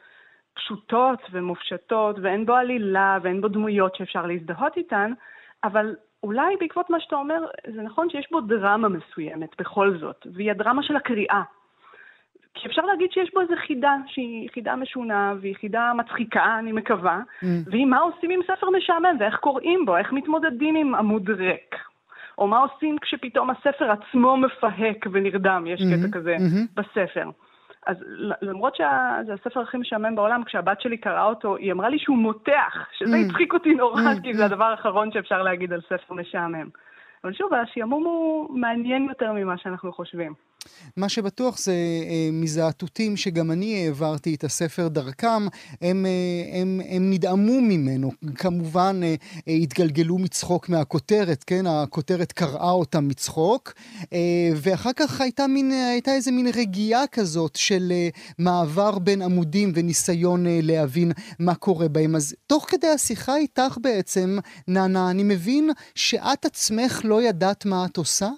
פשוטות ומופשטות, ואין בו עלילה ואין בו דמויות שאפשר להזדהות איתן, אבל אולי בעקבות מה שאתה אומר, זה נכון שיש בו דרמה מסוימת בכל זאת, והיא הדרמה של הקריאה. כי אפשר להגיד שיש בו איזו חידה שהיא חידה משונה והיא חידה מצחיקה, אני מקווה, mm. והיא מה עושים עם ספר משעמם ואיך קוראים בו, איך מתמודדים עם עמוד ריק. או מה עושים כשפתאום הספר עצמו מפהק ונרדם, יש mm-hmm, קטע כזה mm-hmm. בספר. אז למרות שזה הספר הכי משעמם בעולם, כשהבת שלי קראה אותו, היא אמרה לי שהוא מותח, שזה mm. הצחיק אותי נורא, mm. כי זה הדבר האחרון שאפשר להגיד על ספר משעמם. אבל שוב, השעמום הוא מעניין יותר ממה שאנחנו חושבים. מה שבטוח זה אה, מזעתותים שגם אני העברתי את הספר דרכם, הם, אה, הם, הם נדהמו ממנו, כמובן אה, התגלגלו מצחוק מהכותרת, כן? הכותרת קראה אותם מצחוק, ואחר כך הייתה, מין, הייתה איזה מין רגיעה כזאת של מעבר בין עמודים וניסיון להבין מה קורה בהם. אז תוך כדי השיחה איתך בעצם, נאנה, אני מבין שאת עצמך לא ידעת מה את עושה?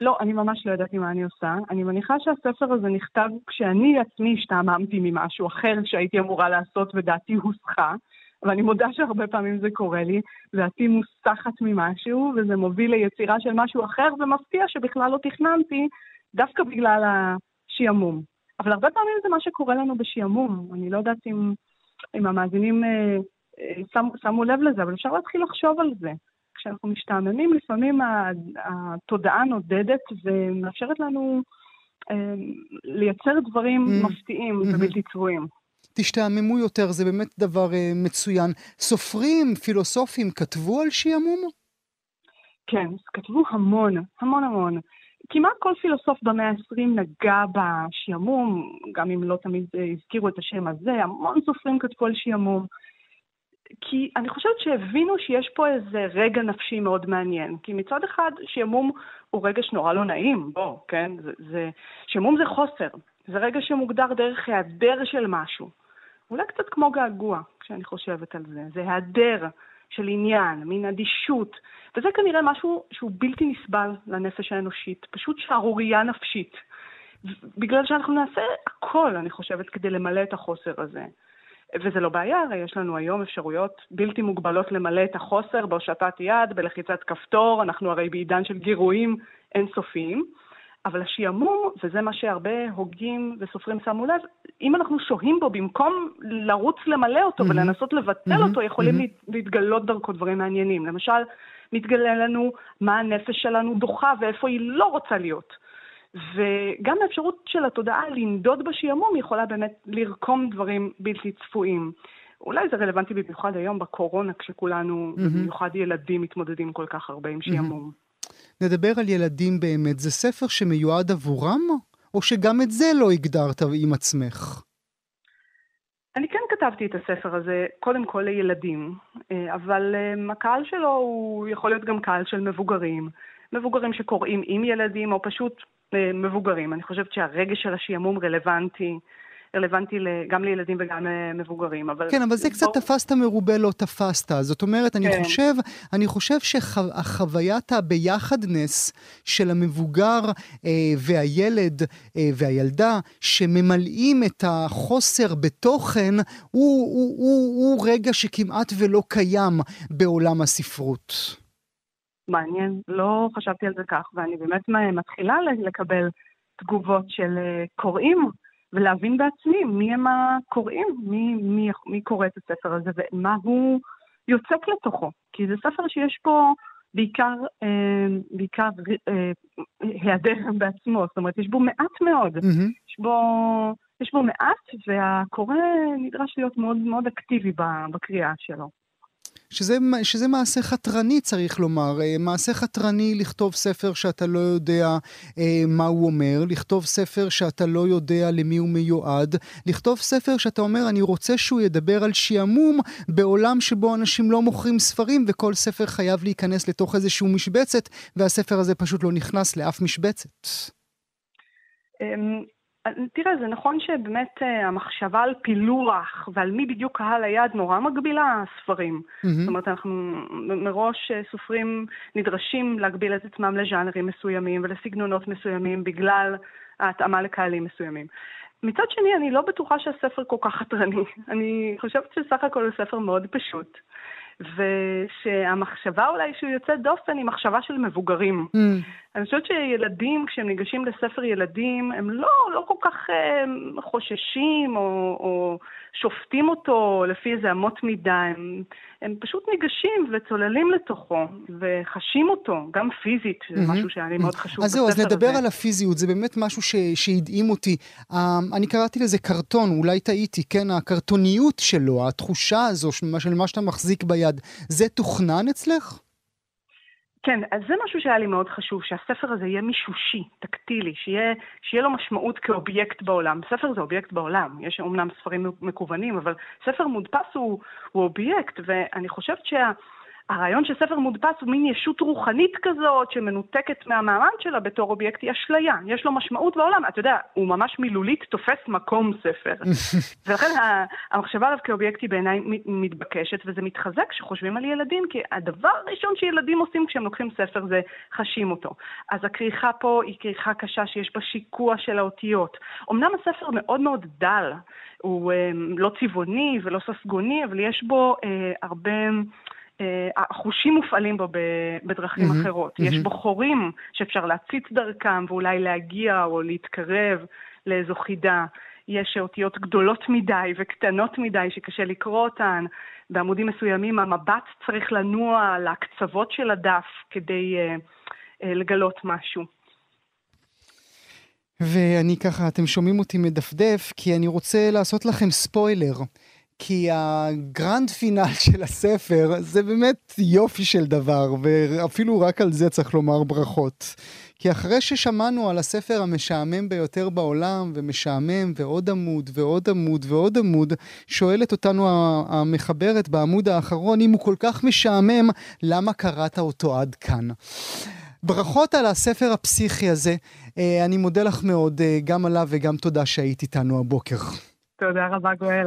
לא, אני ממש לא ידעתי מה אני עושה. אני מניחה שהספר הזה נכתב כשאני עצמי השתעממתי ממשהו אחר שהייתי אמורה לעשות ודעתי הוסחה. ואני מודה שהרבה פעמים זה קורה לי, דעתי מוסחת ממשהו, וזה מוביל ליצירה של משהו אחר, ומפתיע שבכלל לא תכננתי, דווקא בגלל השעמום. אבל הרבה פעמים זה מה שקורה לנו בשעמום. אני לא יודעת אם, אם המאזינים אה, אה, שמו, שמו לב לזה, אבל אפשר להתחיל לחשוב על זה. כשאנחנו משתעממים, לפעמים התודעה נודדת ומאפשרת לנו אה, לייצר דברים mm-hmm. מפתיעים mm-hmm. ובלתי צבועים. תשתעממו יותר, זה באמת דבר אה, מצוין. סופרים, פילוסופים, כתבו על שעמום? כן, כתבו המון, המון המון. כמעט כל פילוסוף במאה ה-20 נגע בשעמום, גם אם לא תמיד הזכירו את השם הזה, המון סופרים כתבו על שעמום. כי אני חושבת שהבינו שיש פה איזה רגע נפשי מאוד מעניין. כי מצד אחד, שעמום הוא רגע שנורא לא נעים, בוא, כן? זה, זה, שעמום זה חוסר. זה רגע שמוגדר דרך היעדר של משהו. אולי קצת כמו געגוע, כשאני חושבת על זה. זה היעדר של עניין, מין אדישות. וזה כנראה משהו שהוא בלתי נסבל לנפש האנושית. פשוט שערורייה נפשית. בגלל שאנחנו נעשה הכל, אני חושבת, כדי למלא את החוסר הזה. וזה לא בעיה, הרי יש לנו היום אפשרויות בלתי מוגבלות למלא את החוסר בהושטת יד, בלחיצת כפתור, אנחנו הרי בעידן של גירויים אינסופיים. אבל השעמום, וזה מה שהרבה הוגים וסופרים שמו לב, אם אנחנו שוהים בו במקום לרוץ למלא אותו mm-hmm. ולנסות לבטל mm-hmm. אותו, יכולים mm-hmm. להתגלות דרכו דברים מעניינים. למשל, מתגלה לנו מה הנפש שלנו דוחה ואיפה היא לא רוצה להיות. וגם האפשרות של התודעה לנדוד בשעמום יכולה באמת לרקום דברים בלתי צפויים. אולי זה רלוונטי במיוחד היום בקורונה, כשכולנו, mm-hmm. במיוחד ילדים, מתמודדים כל כך הרבה עם שעמום. Mm-hmm. נדבר על ילדים באמת. זה ספר שמיועד עבורם? או שגם את זה לא הגדרת עם עצמך? אני כן כתבתי את הספר הזה קודם כל לילדים, אה, אבל אה, הקהל שלו הוא יכול להיות גם קהל של מבוגרים. מבוגרים שקוראים עם ילדים, או פשוט מבוגרים. אני חושבת שהרגש של השעמום רלוונטי. רלוונטי גם לילדים וגם למבוגרים, אבל... כן, אבל זה בוא... קצת תפסת מרובה לא תפסת. זאת אומרת, אני כן. חושב, אני חושב שהחוויית הביחדנס של המבוגר אה, והילד אה, והילדה, שממלאים את החוסר בתוכן, הוא, הוא, הוא, הוא רגע שכמעט ולא קיים בעולם הספרות. מעניין, לא חשבתי על זה כך, ואני באמת מתחילה לקבל תגובות של אה, קוראים, ולהבין בעצמי מי הם הקוראים, מי, מי, מי קורא את הספר הזה ומה הוא יוצק לתוכו. כי זה ספר שיש פה בעיקר, אה, בעיקר אה, היעדר בעצמו, זאת אומרת, יש בו מעט מאוד. Mm-hmm. יש, בו, יש בו מעט, והקורא נדרש להיות מאוד מאוד אקטיבי בקריאה שלו. שזה, שזה מעשה חתרני, צריך לומר. אה, מעשה חתרני לכתוב ספר שאתה לא יודע אה, מה הוא אומר, לכתוב ספר שאתה לא יודע למי הוא מיועד, לכתוב ספר שאתה אומר, אני רוצה שהוא ידבר על שעמום בעולם שבו אנשים לא מוכרים ספרים, וכל ספר חייב להיכנס לתוך איזושהי משבצת, והספר הזה פשוט לא נכנס לאף משבצת. אמ, תראה, זה נכון שבאמת אה, המחשבה על פילוח ועל מי בדיוק קהל היעד נורא מגבילה ספרים. Mm-hmm. זאת אומרת, אנחנו מראש אה, סופרים נדרשים להגביל את עצמם לז'אנרים מסוימים ולסגנונות מסוימים בגלל ההתאמה לקהלים מסוימים. מצד שני, אני לא בטוחה שהספר כל כך חתרני. <laughs> אני חושבת שסך הכל הוא ספר מאוד פשוט. ושהמחשבה אולי שהוא יוצא דופן היא מחשבה של מבוגרים. Mm. אני חושבת שילדים, כשהם ניגשים לספר ילדים, הם לא, לא כל כך אה, חוששים או, או שופטים אותו לפי איזה אמות מידה, הם, הם פשוט ניגשים וצוללים לתוכו וחשים אותו, גם פיזית, זה mm-hmm. משהו שהיה לי מאוד חשוב אז זהו, אז נדבר הזה. על הפיזיות, זה באמת משהו שהדהים אותי. Um, אני קראתי לזה קרטון, אולי טעיתי, כן, הקרטוניות שלו, התחושה הזו של מה שאתה מחזיק ביד, זה תוכנן אצלך? כן, אז זה משהו שהיה לי מאוד חשוב, שהספר הזה יהיה מישושי, טקטילי, שיהיה, שיהיה לו משמעות כאובייקט בעולם. ספר זה אובייקט בעולם, יש אומנם ספרים מקוונים, אבל ספר מודפס הוא, הוא אובייקט, ואני חושבת שה... הרעיון שספר מודפס הוא מין ישות רוחנית כזאת שמנותקת מהמעמד שלה בתור אובייקט היא אשליה. יש לו משמעות בעולם, אתה יודע, הוא ממש מילולית תופס מקום ספר. <laughs> ולכן המחשבה עליו כאובייקט היא בעיניי מתבקשת, וזה מתחזק כשחושבים על ילדים, כי הדבר הראשון שילדים עושים כשהם לוקחים ספר זה חשים אותו. אז הכריכה פה היא כריכה קשה שיש בה שיקוע של האותיות. אמנם הספר מאוד מאוד דל, הוא אה, לא צבעוני ולא ססגוני, אבל יש בו אה, הרבה... החושים מופעלים בו בדרכים mm-hmm, אחרות. Mm-hmm. יש בו חורים שאפשר להציץ דרכם ואולי להגיע או להתקרב לאיזו חידה. יש אותיות גדולות מדי וקטנות מדי שקשה לקרוא אותן. בעמודים מסוימים המבט צריך לנוע לקצוות של הדף כדי uh, uh, לגלות משהו. ואני ככה, אתם שומעים אותי מדפדף, כי אני רוצה לעשות לכם ספוילר. כי הגרנד פינל <laughs> של הספר זה באמת יופי של דבר, ואפילו רק על זה צריך לומר ברכות. כי אחרי ששמענו על הספר המשעמם ביותר בעולם, ומשעמם, ועוד עמוד, ועוד עמוד, ועוד עמוד, שואלת אותנו המחברת בעמוד האחרון, אם הוא כל כך משעמם, למה קראת אותו עד כאן? ברכות על הספר הפסיכי הזה. אה, אני מודה לך מאוד, אה, גם עליו וגם תודה שהיית איתנו הבוקר. תודה רבה, גואל.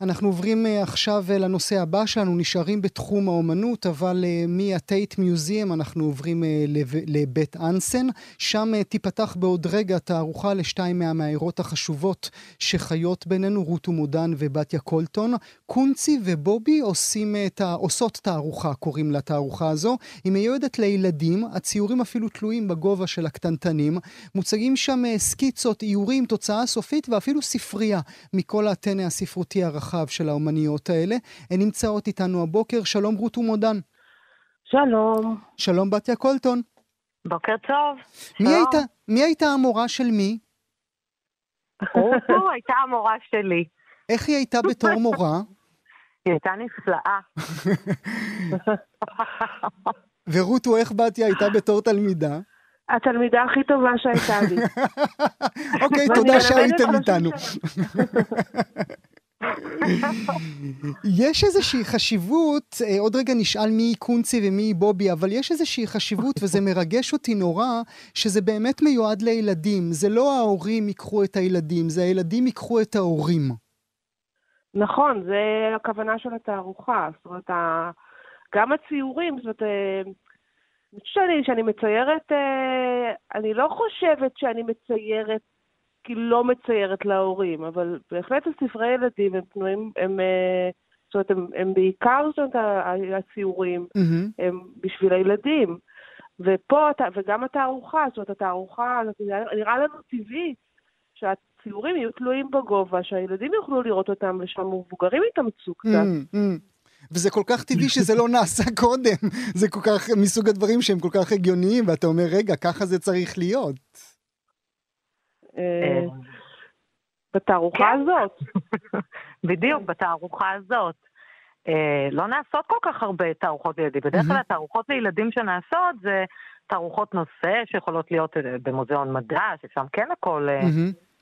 אנחנו עוברים אה, עכשיו אה, לנושא הבא שלנו, נשארים בתחום האומנות, אבל אה, מהטייט מיוזיאם אנחנו עוברים לבית אנסן. שם תיפתח בעוד רגע תערוכה לשתיים מהמאיירות החשובות שחיות בינינו, רות ומודן ובתיה קולטון. קונצי ובובי עושים את. עושות תערוכה, קוראים לתערוכה הזו. היא מיועדת לילדים, הציורים אפילו תלויים בגובה של הקטנטנים. מוצגים שם סקיצות, איורים, תוצאה סופית ואפילו ספרייה מכל הטנא הספרותי הרחב. הרחב של האומניות האלה. הן נמצאות איתנו הבוקר. שלום רות ומודן. שלום. שלום בתיה קולטון. בוקר טוב. מי, הייתה, מי הייתה המורה של מי? <laughs> רותו הייתה המורה שלי. איך היא הייתה בתור מורה? <laughs> היא הייתה נפלאה. <laughs> ורותו, איך בתיה הייתה בתור תלמידה? התלמידה הכי טובה שהייתה לי. אוקיי, תודה שהייתם איתנו. יש איזושהי חשיבות, אה, עוד רגע נשאל מי קונצי ומי בובי, אבל יש איזושהי חשיבות, וזה מרגש אותי נורא, שזה באמת מיועד לילדים. זה לא ההורים ייקחו את הילדים, זה הילדים ייקחו את ההורים. נכון, זה הכוונה של התערוכה. זאת אומרת, גם הציורים, זאת אומרת, אה, שאני, שאני מציירת, אה, אני לא חושבת שאני מציירת לא מציירת להורים, אבל בהחלט הספרי ילדים הם פנויים, הם, אה, זאת אומרת, הם, הם בעיקר, זאת אומרת, הציורים, mm-hmm. הם בשביל הילדים. ופה, וגם התערוכה, זאת אומרת, התערוכה, נראה לנו טבעי שהציורים יהיו תלויים בגובה, שהילדים יוכלו לראות אותם ושם מבוגרים יתאמצו קצת. Mm-hmm. וזה כל כך טבעי שזה לא נעשה <laughs> קודם. זה כל כך מסוג הדברים שהם כל כך הגיוניים, ואתה אומר, רגע, ככה זה צריך להיות. אה, בתערוכה כן. הזאת. <laughs> בדיוק, בתערוכה הזאת. אה, לא נעשות כל כך הרבה תערוכות לילדים. בדרך כלל התערוכות לילדים שנעשות זה תערוכות נושא שיכולות להיות אה, במוזיאון מדע, ששם כן הכל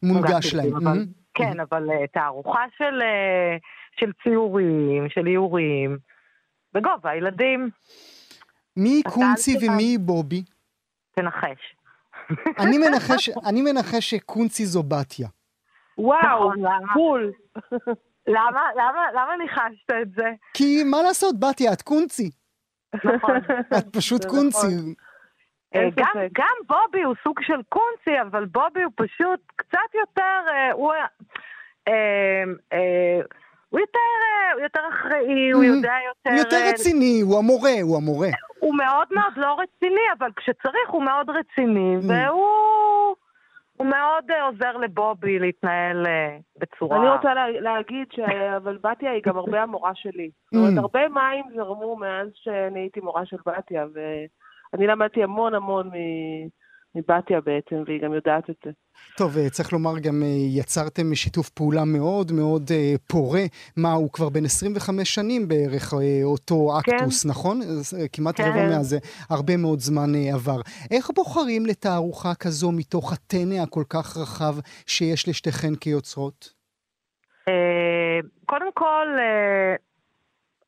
מונגש להם. כן, אבל תערוכה של ציורים, של איורים, בגובה הילדים. מי קונצי ומי בובי? תנחש. אני מנחש, אני מנחש שקונצי זו בתיה. וואו, בול. למה, למה, למה ניחשת את זה? כי מה לעשות, בתיה, את קונצי. נכון. את פשוט קונצי. נכון. אה, גם, גם בובי הוא סוג של קונצי, אבל בובי הוא פשוט קצת יותר, אה, הוא, אה, הוא יותר, הוא יותר אחראי, הוא יודע יותר... הוא יותר רציני, הוא המורה, הוא המורה. הוא מאוד מאוד לא רציני, אבל כשצריך הוא מאוד רציני, mm. והוא... הוא מאוד uh, עוזר לבובי להתנהל uh, בצורה... אני רוצה לה, להגיד אבל בתיה היא גם הרבה המורה שלי. זאת אומרת, mm. הרבה מים זרמו מאז שאני הייתי מורה של בתיה, ואני למדתי המון המון מבתיה בעצם, והיא גם יודעת את זה. טוב, אה, צריך לומר גם אה, יצרתם שיתוף פעולה מאוד מאוד אה, פורה. מה, הוא כבר בן 25 שנים בערך, אותו אקטוס, כן. נכון? כמעט כן. רבע מהזה, הרבה מאוד זמן עבר. איך בוחרים לתערוכה כזו מתוך הטנא הכל כך רחב שיש לשתיכן כיוצרות? קודם כל,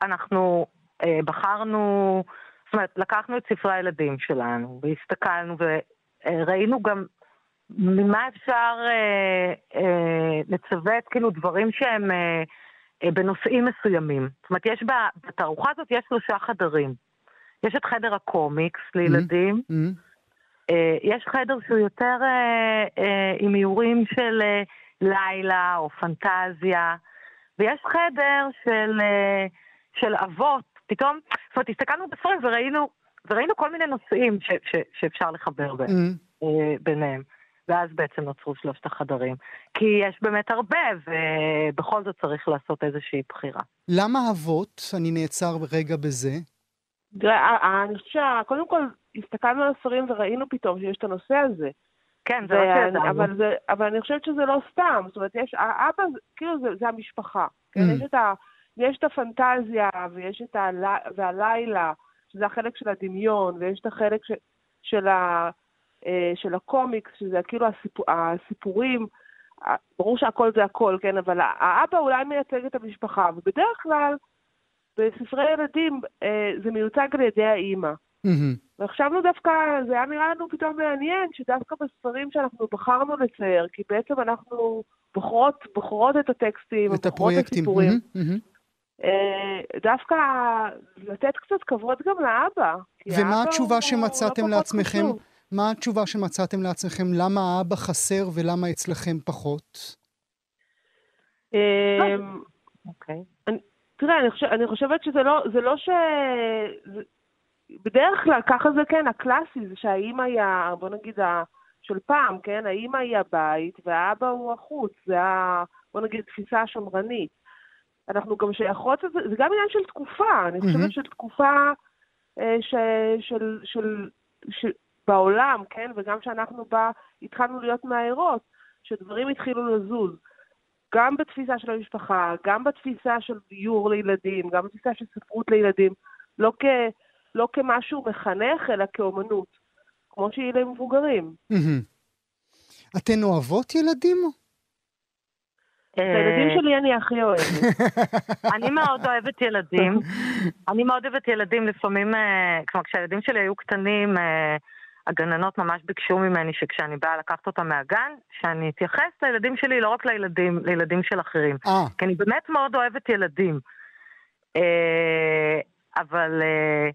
אנחנו בחרנו, זאת אומרת, לקחנו את ספרי הילדים שלנו והסתכלנו וראינו גם ממה אפשר אה, אה, לצוות כאילו דברים שהם אה, אה, בנושאים מסוימים. זאת אומרת, יש בתערוכה הזאת יש שלושה חדרים. יש את חדר הקומיקס לילדים, mm-hmm. Mm-hmm. אה, יש חדר שהוא יותר אה, אה, עם איורים של אה, לילה או פנטזיה, ויש חדר של, אה, של אבות. פתאום, זאת אומרת, הסתכלנו בספרים וראינו, וראינו כל מיני נושאים ש, ש, שאפשר לחבר בין, mm-hmm. אה, ביניהם. ואז בעצם נוצרו שלושת החדרים. כי יש באמת הרבה, ובכל זאת צריך לעשות איזושהי בחירה. למה אבות? אני נעצר רגע בזה. אני חושבת שקודם כל הסתכלנו על הספרים וראינו פתאום שיש את הנושא הזה. כן, זה לא שידענו. אבל, זה, אבל אני חושבת שזה לא סתם. זאת אומרת, יש, האבא, כאילו זה, זה המשפחה. כן? Mm. יש, את ה, יש את הפנטזיה, ויש את ה... שזה החלק של הדמיון, ויש את החלק ש, של ה... אה, של הקומיקס, שזה כאילו הסיפור, הסיפורים, ברור שהכל זה הכל, כן, אבל האבא אולי מייצג את המשפחה, ובדרך כלל בספרי ילדים אה, זה מיוצג על ידי האימא. Mm-hmm. וחשבנו דווקא, זה היה נראה לנו פתאום מעניין, שדווקא בספרים שאנחנו בחרנו לצייר, כי בעצם אנחנו בוחרות, בוחרות את הטקסטים, את הפרויקטים. את הסיפורים, mm-hmm, mm-hmm. דווקא לתת קצת כבוד גם לאבא. ומה התשובה שמצאתם לא לעצמכם? חשוב. מה התשובה שמצאתם לעצמכם? למה האבא חסר ולמה אצלכם פחות? אמ, אוקיי. תראה, אני חושבת שזה לא, זה לא ש... בדרך כלל ככה זה כן, הקלאסי, זה שהאימא היא, בוא נגיד, של פעם, כן? האימא היא הבית והאבא הוא החוץ, זה ה... בוא נגיד, תפיסה השמרנית. אנחנו גם שייכות, זה, זה גם עניין של תקופה, אני חושבת של תקופה אה, ש, של, של, של, בעולם, כן, וגם כשאנחנו בה התחלנו להיות מהערות, שדברים התחילו לזוז. גם בתפיסה של המשפחה, גם בתפיסה של דיור לילדים, גם בתפיסה של ספרות לילדים, לא, כ, לא כמשהו מחנך, אלא כאומנות, כמו שהיא למבוגרים. אתן אוהבות ילדים? את הילדים שלי אני הכי אוהבת. <laughs> אני מאוד אוהבת ילדים. <laughs> אני מאוד אוהבת ילדים, לפעמים, אה, כלומר, כשהילדים שלי היו קטנים, אה, הגננות ממש ביקשו ממני שכשאני באה לקחת אותם מהגן, שאני אתייחס לילדים שלי, לא רק לילדים, לילדים של אחרים. 아. אה. כי אני באמת מאוד אוהבת ילדים. אה, אבל אה,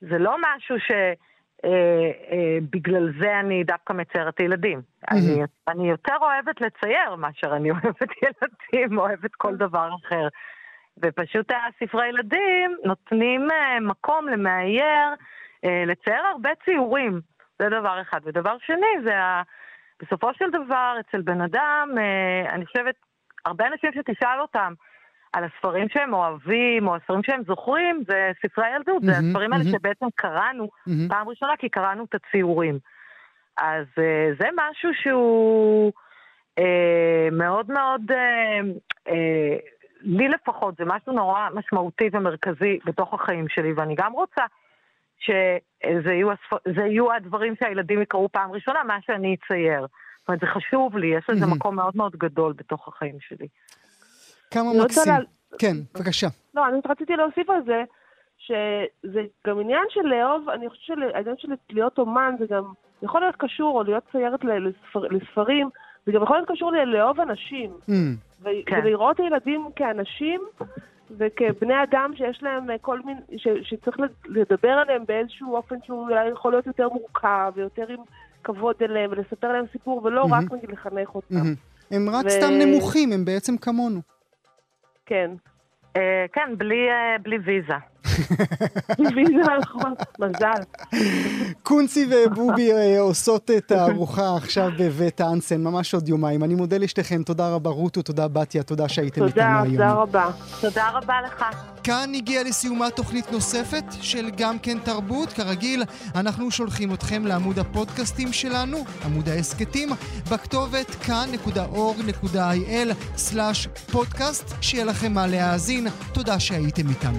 זה לא משהו ש... בגלל זה אני דווקא מציירת ילדים. אני, אני יותר אוהבת לצייר מאשר אני אוהבת <laughs> ילדים, אוהבת כל דבר אחר. ופשוט הספרי ילדים נותנים מקום למאייר לצייר הרבה ציורים. זה דבר אחד. ודבר שני, זה ה... בסופו של דבר, אצל בן אדם, אה, אני חושבת, הרבה אנשים שתשאל אותם על הספרים שהם אוהבים, או הספרים שהם זוכרים, זה ספרי ילדות, mm-hmm, זה הספרים mm-hmm. האלה שבעצם קראנו mm-hmm. פעם ראשונה, כי קראנו את הציורים. אז אה, זה משהו שהוא אה, מאוד מאוד, אה, אה, לי לפחות, זה משהו נורא משמעותי ומרכזי בתוך החיים שלי, ואני גם רוצה שזה יהיו, הספ... יהיו הדברים שהילדים יקראו פעם ראשונה, מה שאני אצייר. זאת אומרת, זה חשוב לי, יש לזה מקום מאוד מאוד גדול בתוך החיים שלי. כמה מקסים. לה... כן, בבקשה. לא, אני רציתי להוסיף על זה, שזה גם עניין של לאהוב, אני חושבת שהעניין של להיות אומן זה גם יכול להיות קשור, או להיות ציירת לספר, לספרים, זה גם יכול להיות קשור לאהוב אנשים. Mm, ו- כן. ולראות ילדים כאנשים וכבני אדם שיש להם אה, כל מיני, ש, שצריך לדבר עליהם באיזשהו אופן שהוא אולי יכול להיות יותר מורכב, ויותר עם כבוד אליהם, ולספר להם סיפור, ולא mm-hmm. רק לחנך אותם. Mm-hmm. הם רק ו... סתם נמוכים, הם בעצם כמונו. כן. אה, כן, בלי, אה, בלי ויזה. מזל. קונצי ובובי אה, עושות את הארוחה עכשיו בבית האנסן, ממש עוד יומיים. אני מודה לשתיכן, תודה רבה רותו, תודה בתיה, תודה שהייתם איתנו היום. תודה, תודה רבה. תודה רבה לך. כאן הגיעה לסיומה תוכנית נוספת של גם כן תרבות. כרגיל, אנחנו שולחים אתכם לעמוד הפודקאסטים שלנו, עמוד ההסכתים, בכתובת כאן.org.il/פודקאסט, שיהיה לכם מה להאזין. תודה שהייתם איתנו.